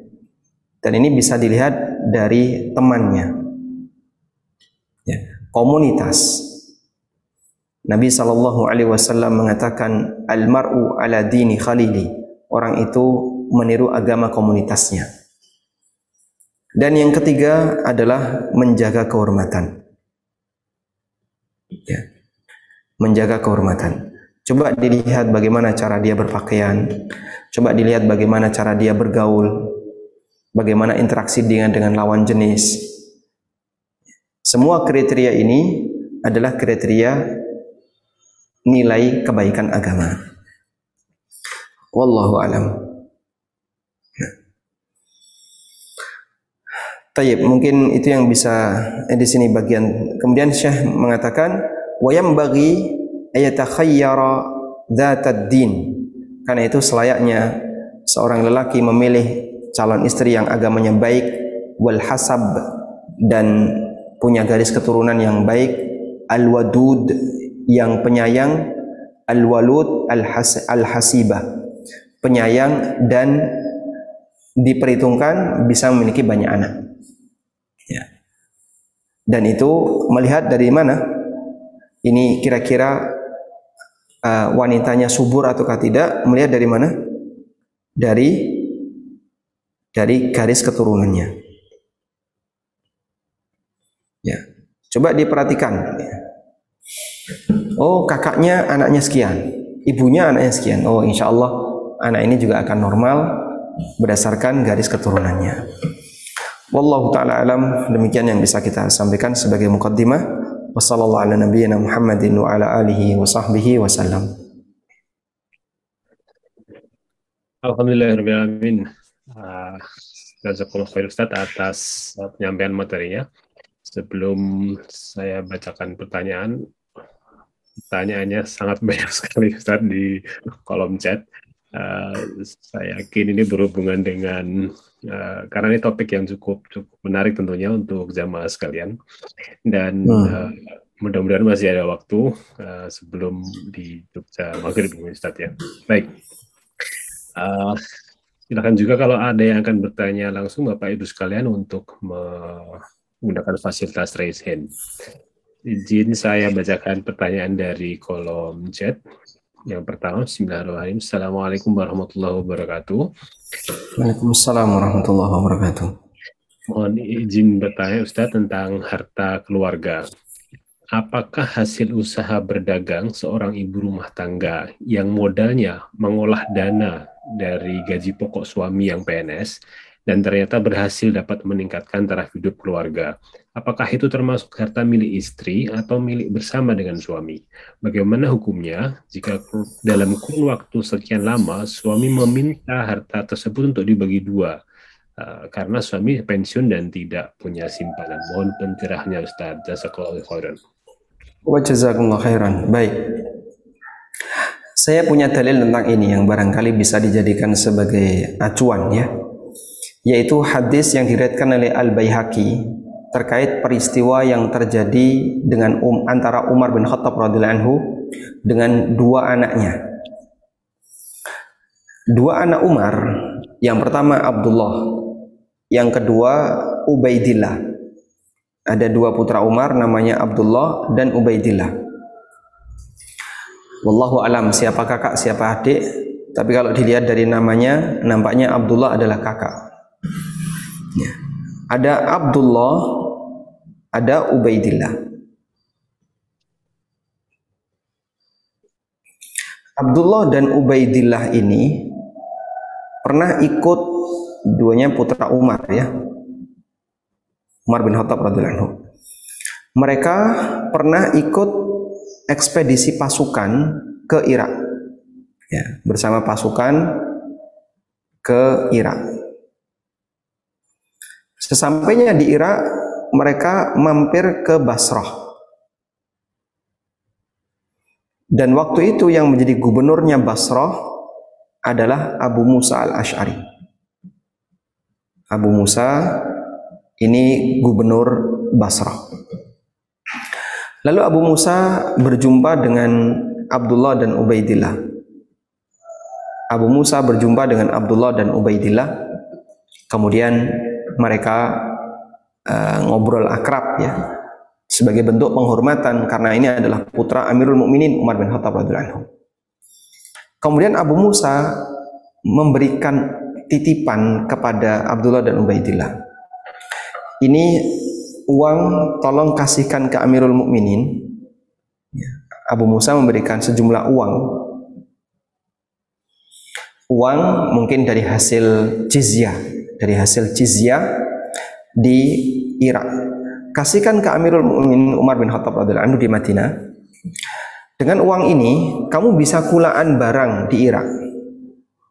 Dan ini bisa dilihat dari temannya. Ya, komunitas. Nabi Shallallahu Alaihi Wasallam mengatakan almaru ala dini khalili. Orang itu meniru agama komunitasnya. Dan yang ketiga adalah menjaga kehormatan. Ya. Menjaga kehormatan. Coba dilihat bagaimana cara dia berpakaian. Coba dilihat bagaimana cara dia bergaul. Bagaimana interaksi dengan dengan lawan jenis. Semua kriteria ini adalah kriteria nilai kebaikan agama. Wallahu alam. Tayyib, mungkin itu yang bisa eh, di sini bagian. Kemudian Syekh mengatakan, wayam bagi ayatakhayyara dzatad din. Karena itu selayaknya seorang lelaki memilih calon istri yang agamanya baik wal hasab dan punya garis keturunan yang baik al wadud yang penyayang al walud al, has, al hasibah penyayang dan diperhitungkan bisa memiliki banyak anak. Ya. Dan itu melihat dari mana? Ini kira-kira uh, wanitanya subur ataukah tidak? Melihat dari mana? Dari dari garis keturunannya. Ya. Coba diperhatikan. Oh, kakaknya anaknya sekian, ibunya anaknya sekian. Oh, insya Allah anak ini juga akan normal berdasarkan garis keturunannya. Wallahu taala alam demikian yang bisa kita sampaikan sebagai mukaddimah. Wassallallahu ala nabiyyina Muhammadin wa ala alihi wa sahbihi wasallam. Alhamdulillahirrahmanirrahim. Uh, Jazakallah khair Ustaz atas penyampaian materinya. Sebelum saya bacakan pertanyaan, pertanyaannya sangat banyak sekali Ustaz di kolom chat. Uh, saya yakin ini berhubungan dengan uh, karena ini topik yang cukup cukup menarik tentunya untuk jamaah sekalian dan hmm. uh, mudah-mudahan masih ada waktu uh, sebelum di Jogja maghrib Ustaz ya. Baik. Uh, silakan juga kalau ada yang akan bertanya langsung Bapak Ibu sekalian untuk menggunakan fasilitas raise hand. Izin saya bacakan pertanyaan dari kolom chat. Yang pertama, Bismillahirrahmanirrahim. Assalamualaikum warahmatullahi wabarakatuh. Waalaikumsalam warahmatullahi wabarakatuh. Mohon izin bertanya Ustaz tentang harta keluarga. Apakah hasil usaha berdagang seorang ibu rumah tangga yang modalnya mengolah dana dari gaji pokok suami yang PNS dan ternyata berhasil dapat meningkatkan taraf hidup keluarga. Apakah itu termasuk harta milik istri atau milik bersama dengan suami? Bagaimana hukumnya jika dalam kurun waktu sekian lama suami meminta harta tersebut untuk dibagi dua? Uh, karena suami pensiun dan tidak punya simpanan. Mohon pencerahannya Ustaz. Jazakallahu khairan. Wa jazakumullah khairan. Baik. Saya punya dalil tentang ini yang barangkali bisa dijadikan sebagai acuan ya yaitu hadis yang diriatkan oleh Al Baihaqi terkait peristiwa yang terjadi dengan um, antara Umar bin Khattab radhiyallahu anhu dengan dua anaknya. Dua anak Umar, yang pertama Abdullah, yang kedua Ubaidillah. Ada dua putra Umar namanya Abdullah dan Ubaidillah. Wallahu alam siapa kakak siapa adik Tapi kalau dilihat dari namanya, nampaknya Abdullah adalah kakak. Ya. Ada Abdullah, ada Ubaidillah. Abdullah dan Ubaidillah ini pernah ikut duanya putra Umar ya. Umar bin Khattab radhiyallahu. Mereka pernah ikut ekspedisi pasukan ke Irak. Ya, bersama pasukan ke Irak. Sesampainya di Irak, mereka mampir ke Basrah. Dan waktu itu yang menjadi gubernurnya Basrah adalah Abu Musa al-Ash'ari. Abu Musa ini gubernur Basrah. Lalu Abu Musa berjumpa dengan Abdullah dan Ubaidillah. Abu Musa berjumpa dengan Abdullah dan Ubaidillah. Kemudian mereka uh, ngobrol akrab ya sebagai bentuk penghormatan karena ini adalah putra Amirul Mukminin Umar bin Khattab radhiyallahu anhu. Kemudian Abu Musa memberikan titipan kepada Abdullah dan Ubaidillah. Ini uang tolong kasihkan ke Amirul Mukminin. Ya, Abu Musa memberikan sejumlah uang. Uang mungkin dari hasil jizyah, dari hasil jizyah di Irak. Kasihkan ke Amirul Mukminin Umar bin Khattab radhiyallahu anhu di Madinah. Dengan uang ini, kamu bisa kulaan barang di Irak.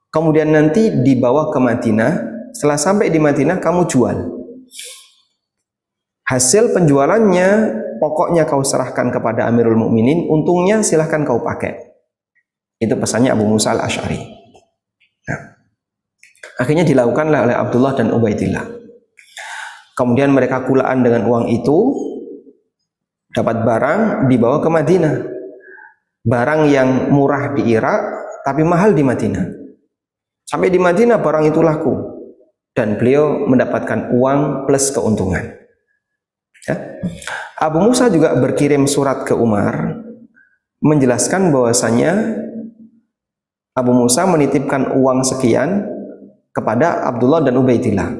Kemudian nanti dibawa ke Madinah. Setelah sampai di Madinah, kamu jual Hasil penjualannya pokoknya kau serahkan kepada Amirul Mukminin, untungnya silahkan kau pakai. Itu pesannya Abu Musa al-Ash'ari. Nah, akhirnya dilakukanlah oleh Abdullah dan Ubaidillah. Kemudian mereka kulaan dengan uang itu, dapat barang, dibawa ke Madinah. Barang yang murah di Irak, tapi mahal di Madinah. Sampai di Madinah barang itu laku. Dan beliau mendapatkan uang plus keuntungan. Ya. Abu Musa juga berkirim surat ke Umar menjelaskan bahwasanya Abu Musa menitipkan uang sekian kepada Abdullah dan Ubaidillah.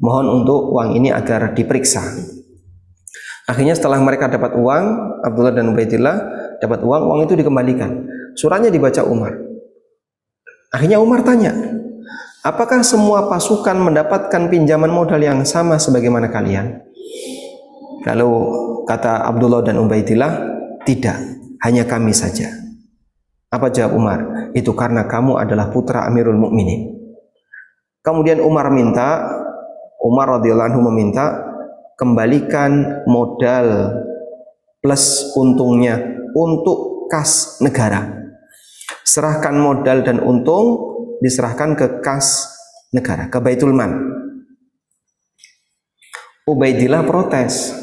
Mohon untuk uang ini agar diperiksa. Akhirnya setelah mereka dapat uang, Abdullah dan Ubaidillah dapat uang, uang itu dikembalikan. Suratnya dibaca Umar. Akhirnya Umar tanya, apakah semua pasukan mendapatkan pinjaman modal yang sama sebagaimana kalian? Lalu kata Abdullah dan Ubaidillah, tidak, hanya kami saja. Apa jawab Umar? Itu karena kamu adalah putra Amirul Mukminin. Kemudian Umar minta, Umar radhiyallahu anhu meminta kembalikan modal plus untungnya untuk kas negara. Serahkan modal dan untung diserahkan ke kas negara, ke Baitul. Ubaidillah protes.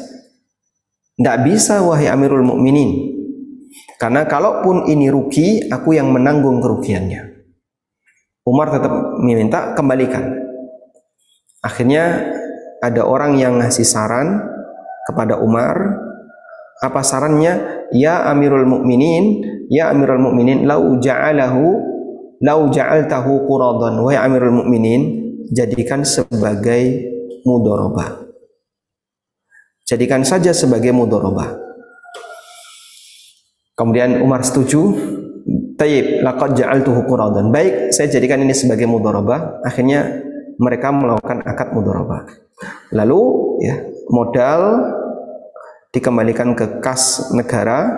Tidak bisa wahai Amirul Mukminin. Karena kalaupun ini rugi, aku yang menanggung kerugiannya. Umar tetap meminta kembalikan. Akhirnya ada orang yang ngasih saran kepada Umar. Apa sarannya? Ya Amirul Mukminin, ya Amirul Mukminin, lau ja'alahu lau ja'altahu quradan. Wahai Amirul Mukminin, jadikan sebagai mudharabah. Jadikan saja sebagai mudharabah. Kemudian Umar setuju. Tayyib, laqad ja'altuhu quradan. Baik, saya jadikan ini sebagai mudharabah. Akhirnya mereka melakukan akad mudharabah. Lalu ya, modal dikembalikan ke kas negara.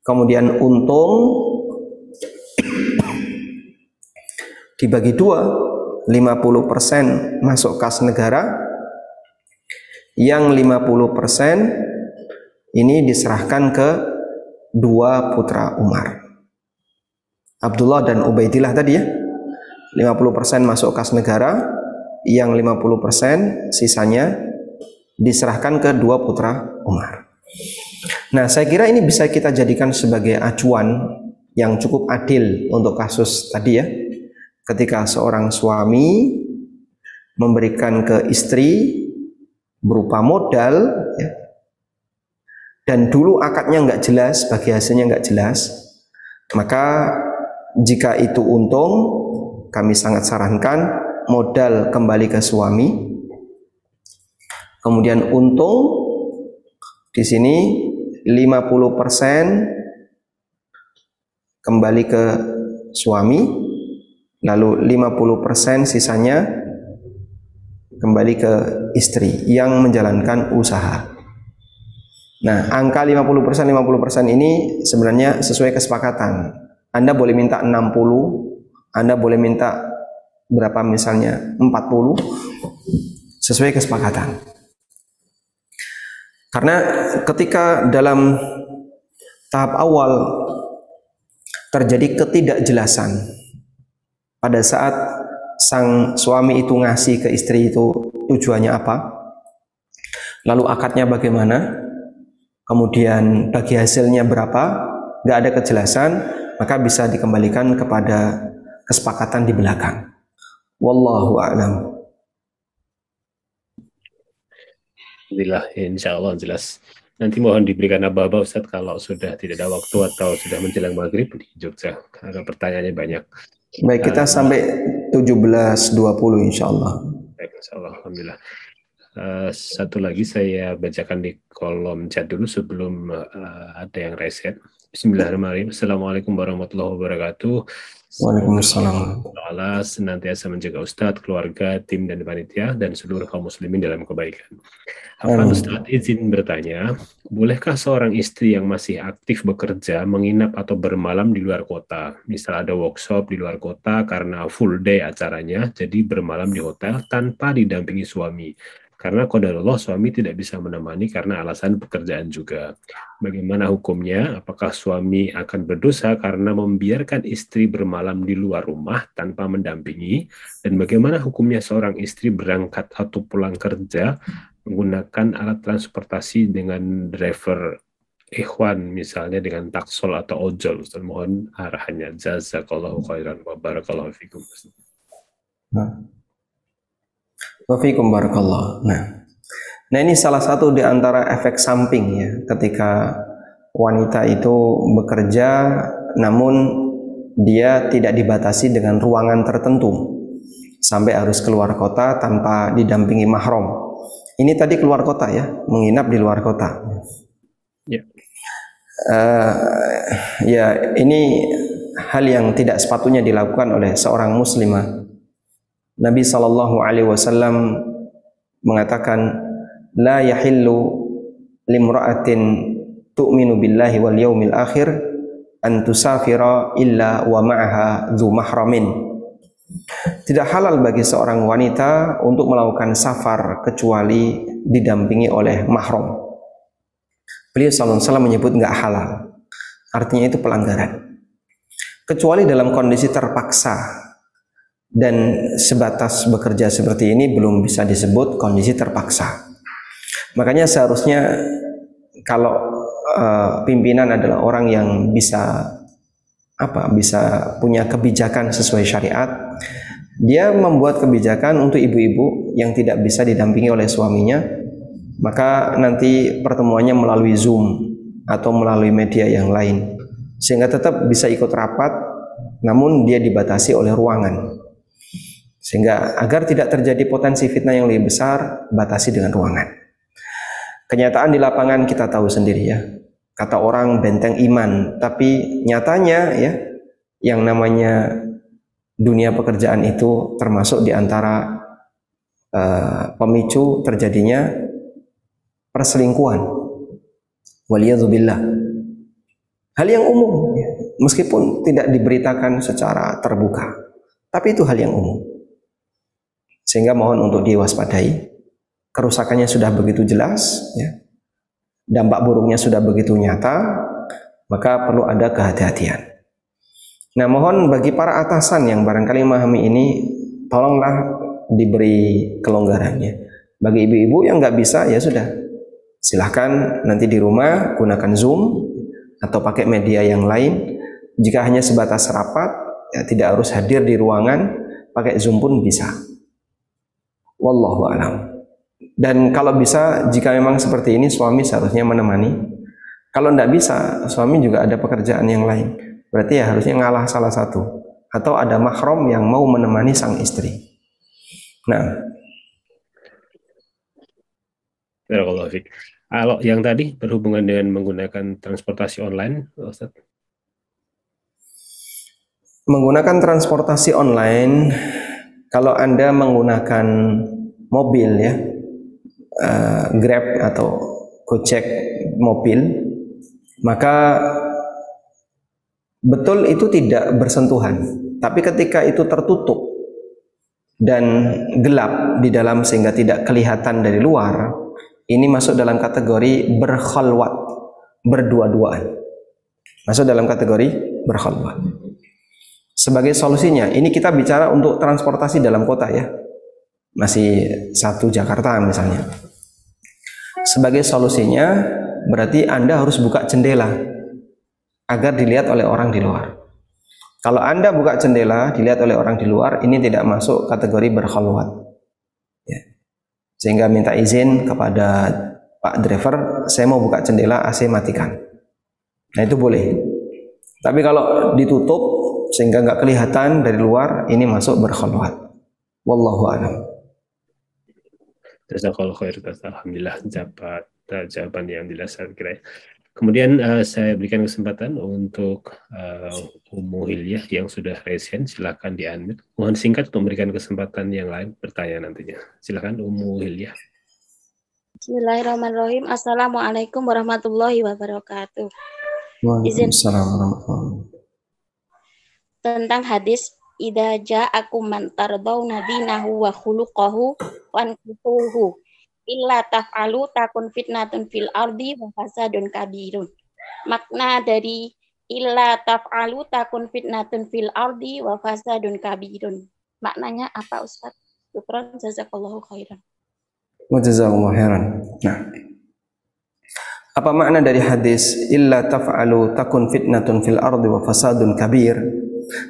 Kemudian untung dibagi dua, 50% masuk kas negara, yang 50% ini diserahkan ke dua putra Umar. Abdullah dan Ubaidillah tadi ya. 50% masuk kas negara, yang 50% sisanya diserahkan ke dua putra Umar. Nah, saya kira ini bisa kita jadikan sebagai acuan yang cukup adil untuk kasus tadi ya. Ketika seorang suami memberikan ke istri berupa modal ya. dan dulu akadnya nggak jelas bagi hasilnya nggak jelas Maka jika itu untung, kami sangat sarankan modal kembali ke suami. Kemudian untung di sini 50% kembali ke suami, lalu 50% sisanya kembali ke istri yang menjalankan usaha. Nah, angka 50% 50% ini sebenarnya sesuai kesepakatan. Anda boleh minta 60, Anda boleh minta berapa misalnya 40 sesuai kesepakatan. Karena ketika dalam tahap awal terjadi ketidakjelasan pada saat sang suami itu ngasih ke istri itu tujuannya apa, lalu akadnya bagaimana, kemudian bagi hasilnya berapa, nggak ada kejelasan, maka bisa dikembalikan kepada kesepakatan di belakang. Wallahu a'lam. Alhamdulillah, insya Allah jelas. Nanti mohon diberikan aba-aba Ustaz kalau sudah tidak ada waktu atau sudah menjelang maghrib di Jogja. Karena pertanyaannya banyak. Baik, kita sampai 17.20 insya Allah. Baik, insya Allah. Alhamdulillah. Uh, satu lagi saya bacakan di kolom chat dulu sebelum uh, ada yang reset. Bismillahirrahmanirrahim. Assalamualaikum warahmatullahi wabarakatuh. Waalaikumsalam. Allah senantiasa menjaga Ustadz, keluarga, tim, dan panitia, dan seluruh kaum muslimin dalam kebaikan. Apa. Ustadz izin bertanya, bolehkah seorang istri yang masih aktif bekerja menginap atau bermalam di luar kota? Misal ada workshop di luar kota karena full day acaranya, jadi bermalam di hotel tanpa didampingi suami. Karena kodarullah suami tidak bisa menemani karena alasan pekerjaan juga. Bagaimana hukumnya? Apakah suami akan berdosa karena membiarkan istri bermalam di luar rumah tanpa mendampingi? Dan bagaimana hukumnya seorang istri berangkat atau pulang kerja menggunakan alat transportasi dengan driver ikhwan misalnya dengan taksol atau ojol Ustaz mohon arahannya jazakallahu khairan wa barakallahu fikum Wafikum barakallah. Nah, nah ini salah satu di antara efek samping ya ketika wanita itu bekerja namun dia tidak dibatasi dengan ruangan tertentu sampai harus keluar kota tanpa didampingi mahram. Ini tadi keluar kota ya, menginap di luar kota. Ya. Eh, ya ini hal yang tidak sepatutnya dilakukan oleh seorang muslimah. Nabi Shallallahu Alaihi Wasallam mengatakan, la yahillu limra'atin tu'minu billahi wal yaumil akhir an tusafira illa wa ma'aha dzu mahramin. Tidak halal bagi seorang wanita untuk melakukan safar kecuali didampingi oleh mahram. Beliau sallallahu alaihi wasallam menyebut nggak halal. Artinya itu pelanggaran. Kecuali dalam kondisi terpaksa dan sebatas bekerja seperti ini belum bisa disebut kondisi terpaksa. Makanya seharusnya kalau uh, pimpinan adalah orang yang bisa apa bisa punya kebijakan sesuai syariat, dia membuat kebijakan untuk ibu-ibu yang tidak bisa didampingi oleh suaminya, maka nanti pertemuannya melalui Zoom atau melalui media yang lain sehingga tetap bisa ikut rapat namun dia dibatasi oleh ruangan sehingga agar tidak terjadi potensi fitnah yang lebih besar batasi dengan ruangan. Kenyataan di lapangan kita tahu sendiri ya. Kata orang benteng iman. Tapi nyatanya ya yang namanya dunia pekerjaan itu termasuk di antara uh, pemicu terjadinya perselingkuhan. Waliyadzubillah. Hal yang umum meskipun tidak diberitakan secara terbuka. Tapi itu hal yang umum sehingga mohon untuk diwaspadai. Kerusakannya sudah begitu jelas ya. Dampak buruknya sudah begitu nyata maka perlu ada kehati-hatian. Nah mohon bagi para atasan yang barangkali memahami ini tolonglah diberi kelonggarannya bagi ibu-ibu yang nggak bisa ya sudah. Silahkan nanti di rumah gunakan zoom atau pakai media yang lain. Jika hanya sebatas rapat ya tidak harus hadir di ruangan pakai zoom pun bisa wallahu alam dan kalau bisa jika memang seperti ini suami seharusnya menemani kalau tidak bisa suami juga ada pekerjaan yang lain Berarti ya harusnya ngalah salah satu atau ada mahram yang mau menemani sang istri. Nah, Barakallahu fiik. Kalau yang tadi berhubungan dengan menggunakan transportasi online, Ustaz. menggunakan transportasi online kalau Anda menggunakan mobil ya eh, Grab atau Gojek mobil maka betul itu tidak bersentuhan. Tapi ketika itu tertutup dan gelap di dalam sehingga tidak kelihatan dari luar ini masuk dalam kategori berkhalwat berdua-duaan. Masuk dalam kategori berkhalwat sebagai solusinya. Ini kita bicara untuk transportasi dalam kota ya. Masih satu Jakarta misalnya. Sebagai solusinya berarti Anda harus buka jendela agar dilihat oleh orang di luar. Kalau Anda buka jendela dilihat oleh orang di luar ini tidak masuk kategori berkhalwat ya. sehingga minta izin kepada Pak driver saya mau buka jendela AC matikan. Nah itu boleh. Tapi kalau ditutup sehingga nggak kelihatan dari luar ini masuk berkhalwat wallahu a'lam Jazakallah khair. Alhamdulillah jawaban jawaban yang jelas saya kira. Kemudian eh, saya berikan kesempatan untuk uh, Umu Hilyah yang sudah resen, silakan di unmute. Mohon singkat untuk memberikan kesempatan yang lain bertanya nantinya. Silakan Umu Hilyah. Bismillahirrahmanirrahim. Assalamualaikum warahmatullahi wabarakatuh. Izin. Waalaikumsalam warahmatullahi Tentang hadis Ida ja'akum man tardawna dinahu wa khuluqahu wankituhu illa taf'alu takun fitnatun fil ardi wa fasadun kabirun. Makna dari illa taf'alu takun fitnatun fil ardi wa fasadun kabirun. Maknanya apa Ustaz? Syukran jazakallahu khairan. Wajazakallahu khairan. Nah, apa makna dari hadis illa taf'alu takun fitnatun fil ardi wa fasadun kabir?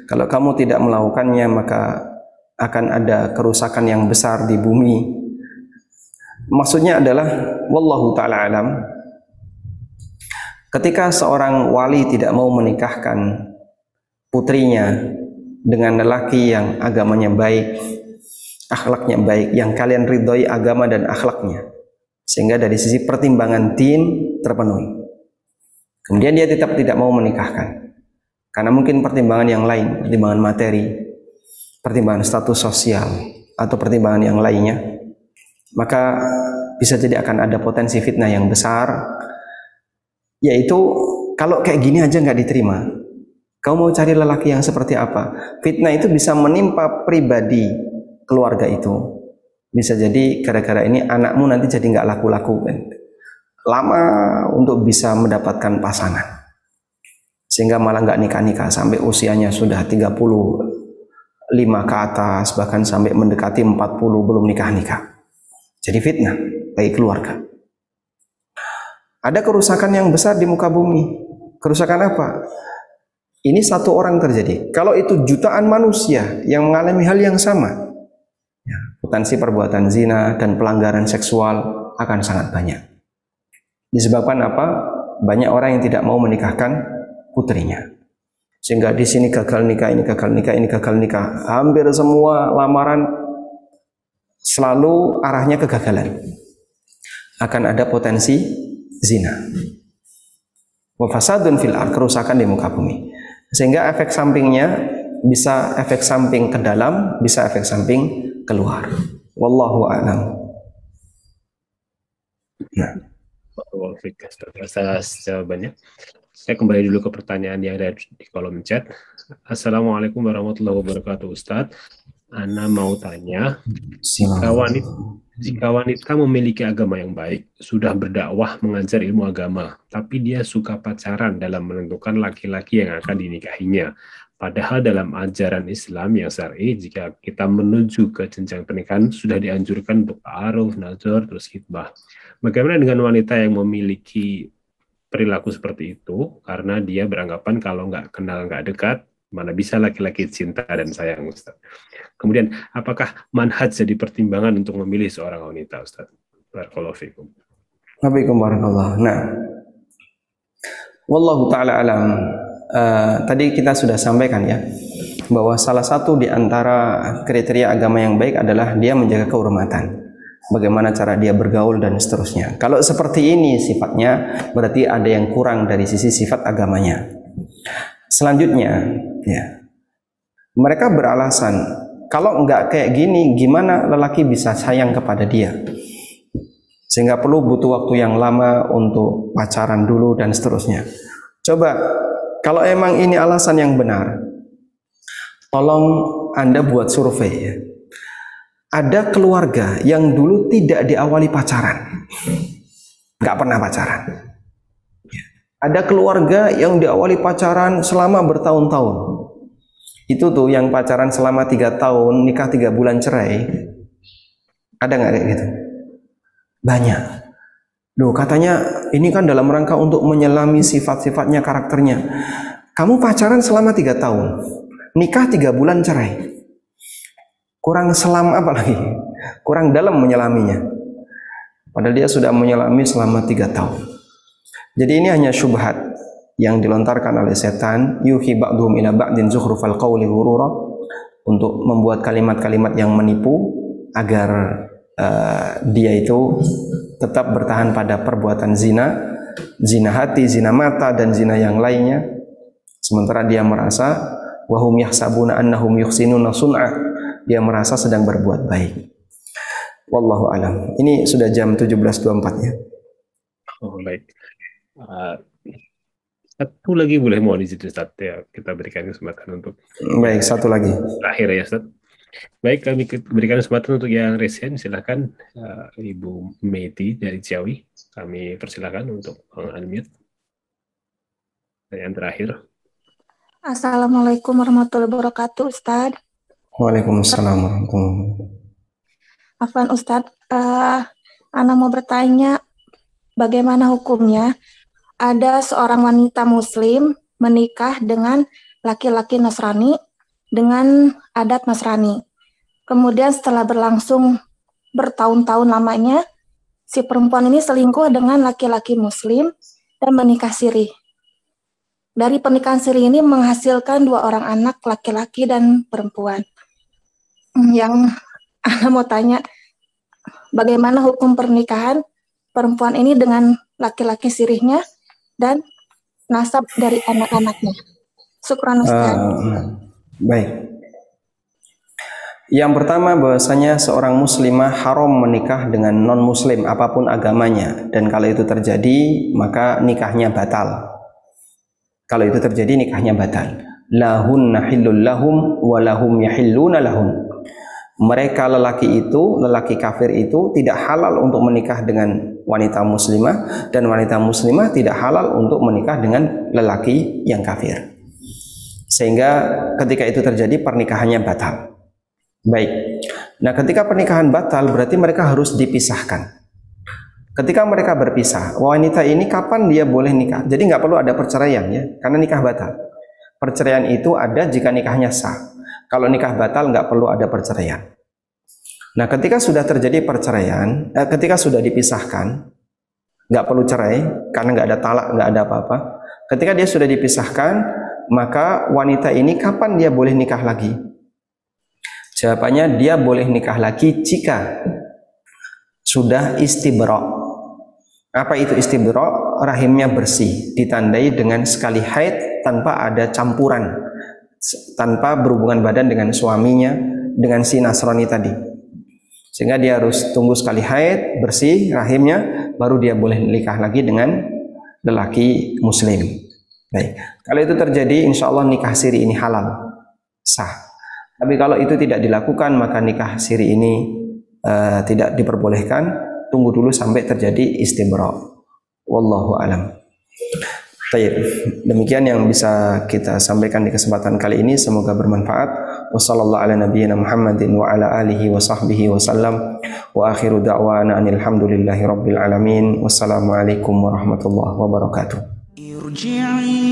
Kalau kamu tidak melakukannya maka akan ada kerusakan yang besar di bumi. Maksudnya adalah wallahu taala alam. Ketika seorang wali tidak mau menikahkan putrinya dengan lelaki yang agamanya baik, akhlaknya baik, yang kalian ridhoi agama dan akhlaknya. Sehingga dari sisi pertimbangan din terpenuhi. Kemudian dia tetap tidak mau menikahkan. Karena mungkin pertimbangan yang lain, pertimbangan materi, pertimbangan status sosial, atau pertimbangan yang lainnya, maka bisa jadi akan ada potensi fitnah yang besar, yaitu kalau kayak gini aja nggak diterima, kau mau cari lelaki yang seperti apa? Fitnah itu bisa menimpa pribadi keluarga itu. Bisa jadi gara-gara ini anakmu nanti jadi nggak laku-laku. Lama untuk bisa mendapatkan pasangan sehingga malah nggak nikah-nikah. Sampai usianya sudah 35 ke atas bahkan sampai mendekati 40 belum nikah-nikah. Jadi fitnah bagi keluarga. Ada kerusakan yang besar di muka bumi. Kerusakan apa? Ini satu orang terjadi. Kalau itu jutaan manusia yang mengalami hal yang sama ya, potensi perbuatan zina dan pelanggaran seksual akan sangat banyak. Disebabkan apa? Banyak orang yang tidak mau menikahkan putrinya. Sehingga di sini gagal nikah, ini gagal nikah, ini gagal nikah. Hampir semua lamaran selalu arahnya kegagalan. Akan ada potensi zina. Wafasadun fil ar, kerusakan di muka bumi. Sehingga efek sampingnya bisa efek samping ke dalam, bisa efek samping keluar. Wallahu a'lam. Nah. Atas jawabannya. Saya kembali dulu ke pertanyaan yang ada di kolom chat. Assalamualaikum warahmatullahi wabarakatuh Ustadz. Ana mau tanya, jika wanita, jika wanita memiliki agama yang baik, sudah berdakwah mengajar ilmu agama, tapi dia suka pacaran dalam menentukan laki-laki yang akan dinikahinya. Padahal dalam ajaran Islam yang syar'i, jika kita menuju ke jenjang pernikahan, sudah dianjurkan untuk ta'aruf, nazar, terus khidbah. Bagaimana dengan wanita yang memiliki perilaku seperti itu karena dia beranggapan kalau nggak kenal nggak dekat mana bisa laki-laki cinta dan sayang Ustaz. Kemudian apakah manhaj jadi pertimbangan untuk memilih seorang wanita Ustaz? Barakallahu fikum. Waalaikumsalam Nah, wallahu taala alam. eh, tadi kita sudah sampaikan ya bahwa salah satu di antara kriteria agama yang baik adalah dia menjaga kehormatan. Bagaimana cara dia bergaul dan seterusnya. Kalau seperti ini sifatnya berarti ada yang kurang dari sisi sifat agamanya. Selanjutnya, ya. Mereka beralasan kalau enggak kayak gini gimana lelaki bisa sayang kepada dia? Sehingga perlu butuh waktu yang lama untuk pacaran dulu dan seterusnya. Coba kalau emang ini alasan yang benar, tolong Anda buat survei ya. Ada keluarga yang dulu tidak diawali pacaran. Nggak pernah pacaran. Ada keluarga yang diawali pacaran selama bertahun-tahun. Itu tuh yang pacaran selama tiga tahun, nikah tiga bulan cerai. Ada nggak kayak gitu? Banyak. Loh katanya ini kan dalam rangka untuk menyelami sifat-sifatnya, karakternya. Kamu pacaran selama tiga tahun, nikah tiga bulan cerai. Kurang selam apa lagi? Kurang dalam menyelaminya. Padahal dia sudah menyelami selama tiga tahun. Jadi ini hanya syubhat yang dilontarkan oleh setan yuhi ba'dhum ila ba'din zukhrufal qawli ghurura untuk membuat kalimat-kalimat yang menipu agar uh, dia itu tetap bertahan pada perbuatan zina, zina hati, zina mata dan zina yang lainnya. Sementara dia merasa wahum yahsabuna annahum yuhsinuna sun'a. Dia merasa sedang berbuat baik. Wallahu alam. Ini sudah jam 17.24 ya. Oh, baik. Uh, satu lagi boleh mau di situ Ustaz ya kita berikan kesempatan untuk Baik, satu lagi. terakhir ya Ustaz. Baik kami berikan kesempatan untuk yang resen silakan uh, Ibu Meti dari Ciawi kami persilakan untuk unmute. Dan yang terakhir Assalamualaikum warahmatullahi wabarakatuh, Ustadz. Waalaikumsalam warahmatullahi wabarakatuh. Afwan Ustadz, eh, Ana mau bertanya, bagaimana hukumnya ada seorang wanita Muslim menikah dengan laki-laki Nasrani dengan adat Nasrani. Kemudian setelah berlangsung bertahun-tahun lamanya, si perempuan ini selingkuh dengan laki-laki Muslim dan menikah siri. Dari pernikahan siri ini menghasilkan dua orang anak laki-laki dan perempuan. Yang Ana mau tanya, bagaimana hukum pernikahan perempuan ini dengan laki-laki sirihnya dan nasab dari anak-anaknya? Syukran Ustaz. Ah, baik. Yang pertama bahwasanya seorang muslimah haram menikah dengan non muslim apa pun agamanya dan kalau itu terjadi maka nikahnya batal. Kalau itu terjadi nikahnya batal. Lahun nahillul lahum wa lahum yahilluna lahum. Mereka lelaki itu, lelaki kafir itu tidak halal untuk menikah dengan wanita muslimah dan wanita muslimah tidak halal untuk menikah dengan lelaki yang kafir. Sehingga ketika itu terjadi pernikahannya batal. Baik. Nah, ketika pernikahan batal berarti mereka harus dipisahkan. Ketika mereka berpisah, wanita ini kapan dia boleh nikah? Jadi nggak perlu ada perceraian ya, karena nikah batal. Perceraian itu ada jika nikahnya sah. Kalau nikah batal nggak perlu ada perceraian. Nah, ketika sudah terjadi perceraian, eh, ketika sudah dipisahkan, nggak perlu cerai karena nggak ada talak, nggak ada apa-apa. Ketika dia sudah dipisahkan, maka wanita ini kapan dia boleh nikah lagi? Jawabannya dia boleh nikah lagi jika sudah istibra. Apa itu istibra? Rahimnya bersih, ditandai dengan sekali haid tanpa ada campuran, tanpa berhubungan badan dengan suaminya, dengan si Nasrani tadi. Sehingga dia harus tunggu sekali haid, bersih rahimnya, baru dia boleh nikah lagi dengan lelaki muslim. Baik, kalau itu terjadi, insya Allah nikah siri ini halal, sah. Tapi kalau itu tidak dilakukan, maka nikah siri ini eh, tidak diperbolehkan. Tunggu dulu sampai terjadi istibra. Wallahu alam. Baik, demikian yang bisa kita sampaikan di kesempatan kali ini. Semoga bermanfaat. Wassallallahu ala nabiyyina Muhammadin wa ala alihi wa sahbihi wa sallam. Wa akhiru da'wana anil hamdulillahi rabbil alamin. Wassalamualaikum warahmatullahi wabarakatuh. ارجعي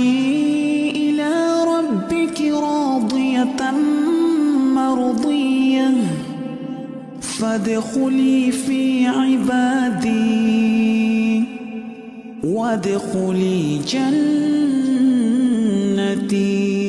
إلى ربك راضية مرضية فادخلي في عبادي وادخلي جنتي.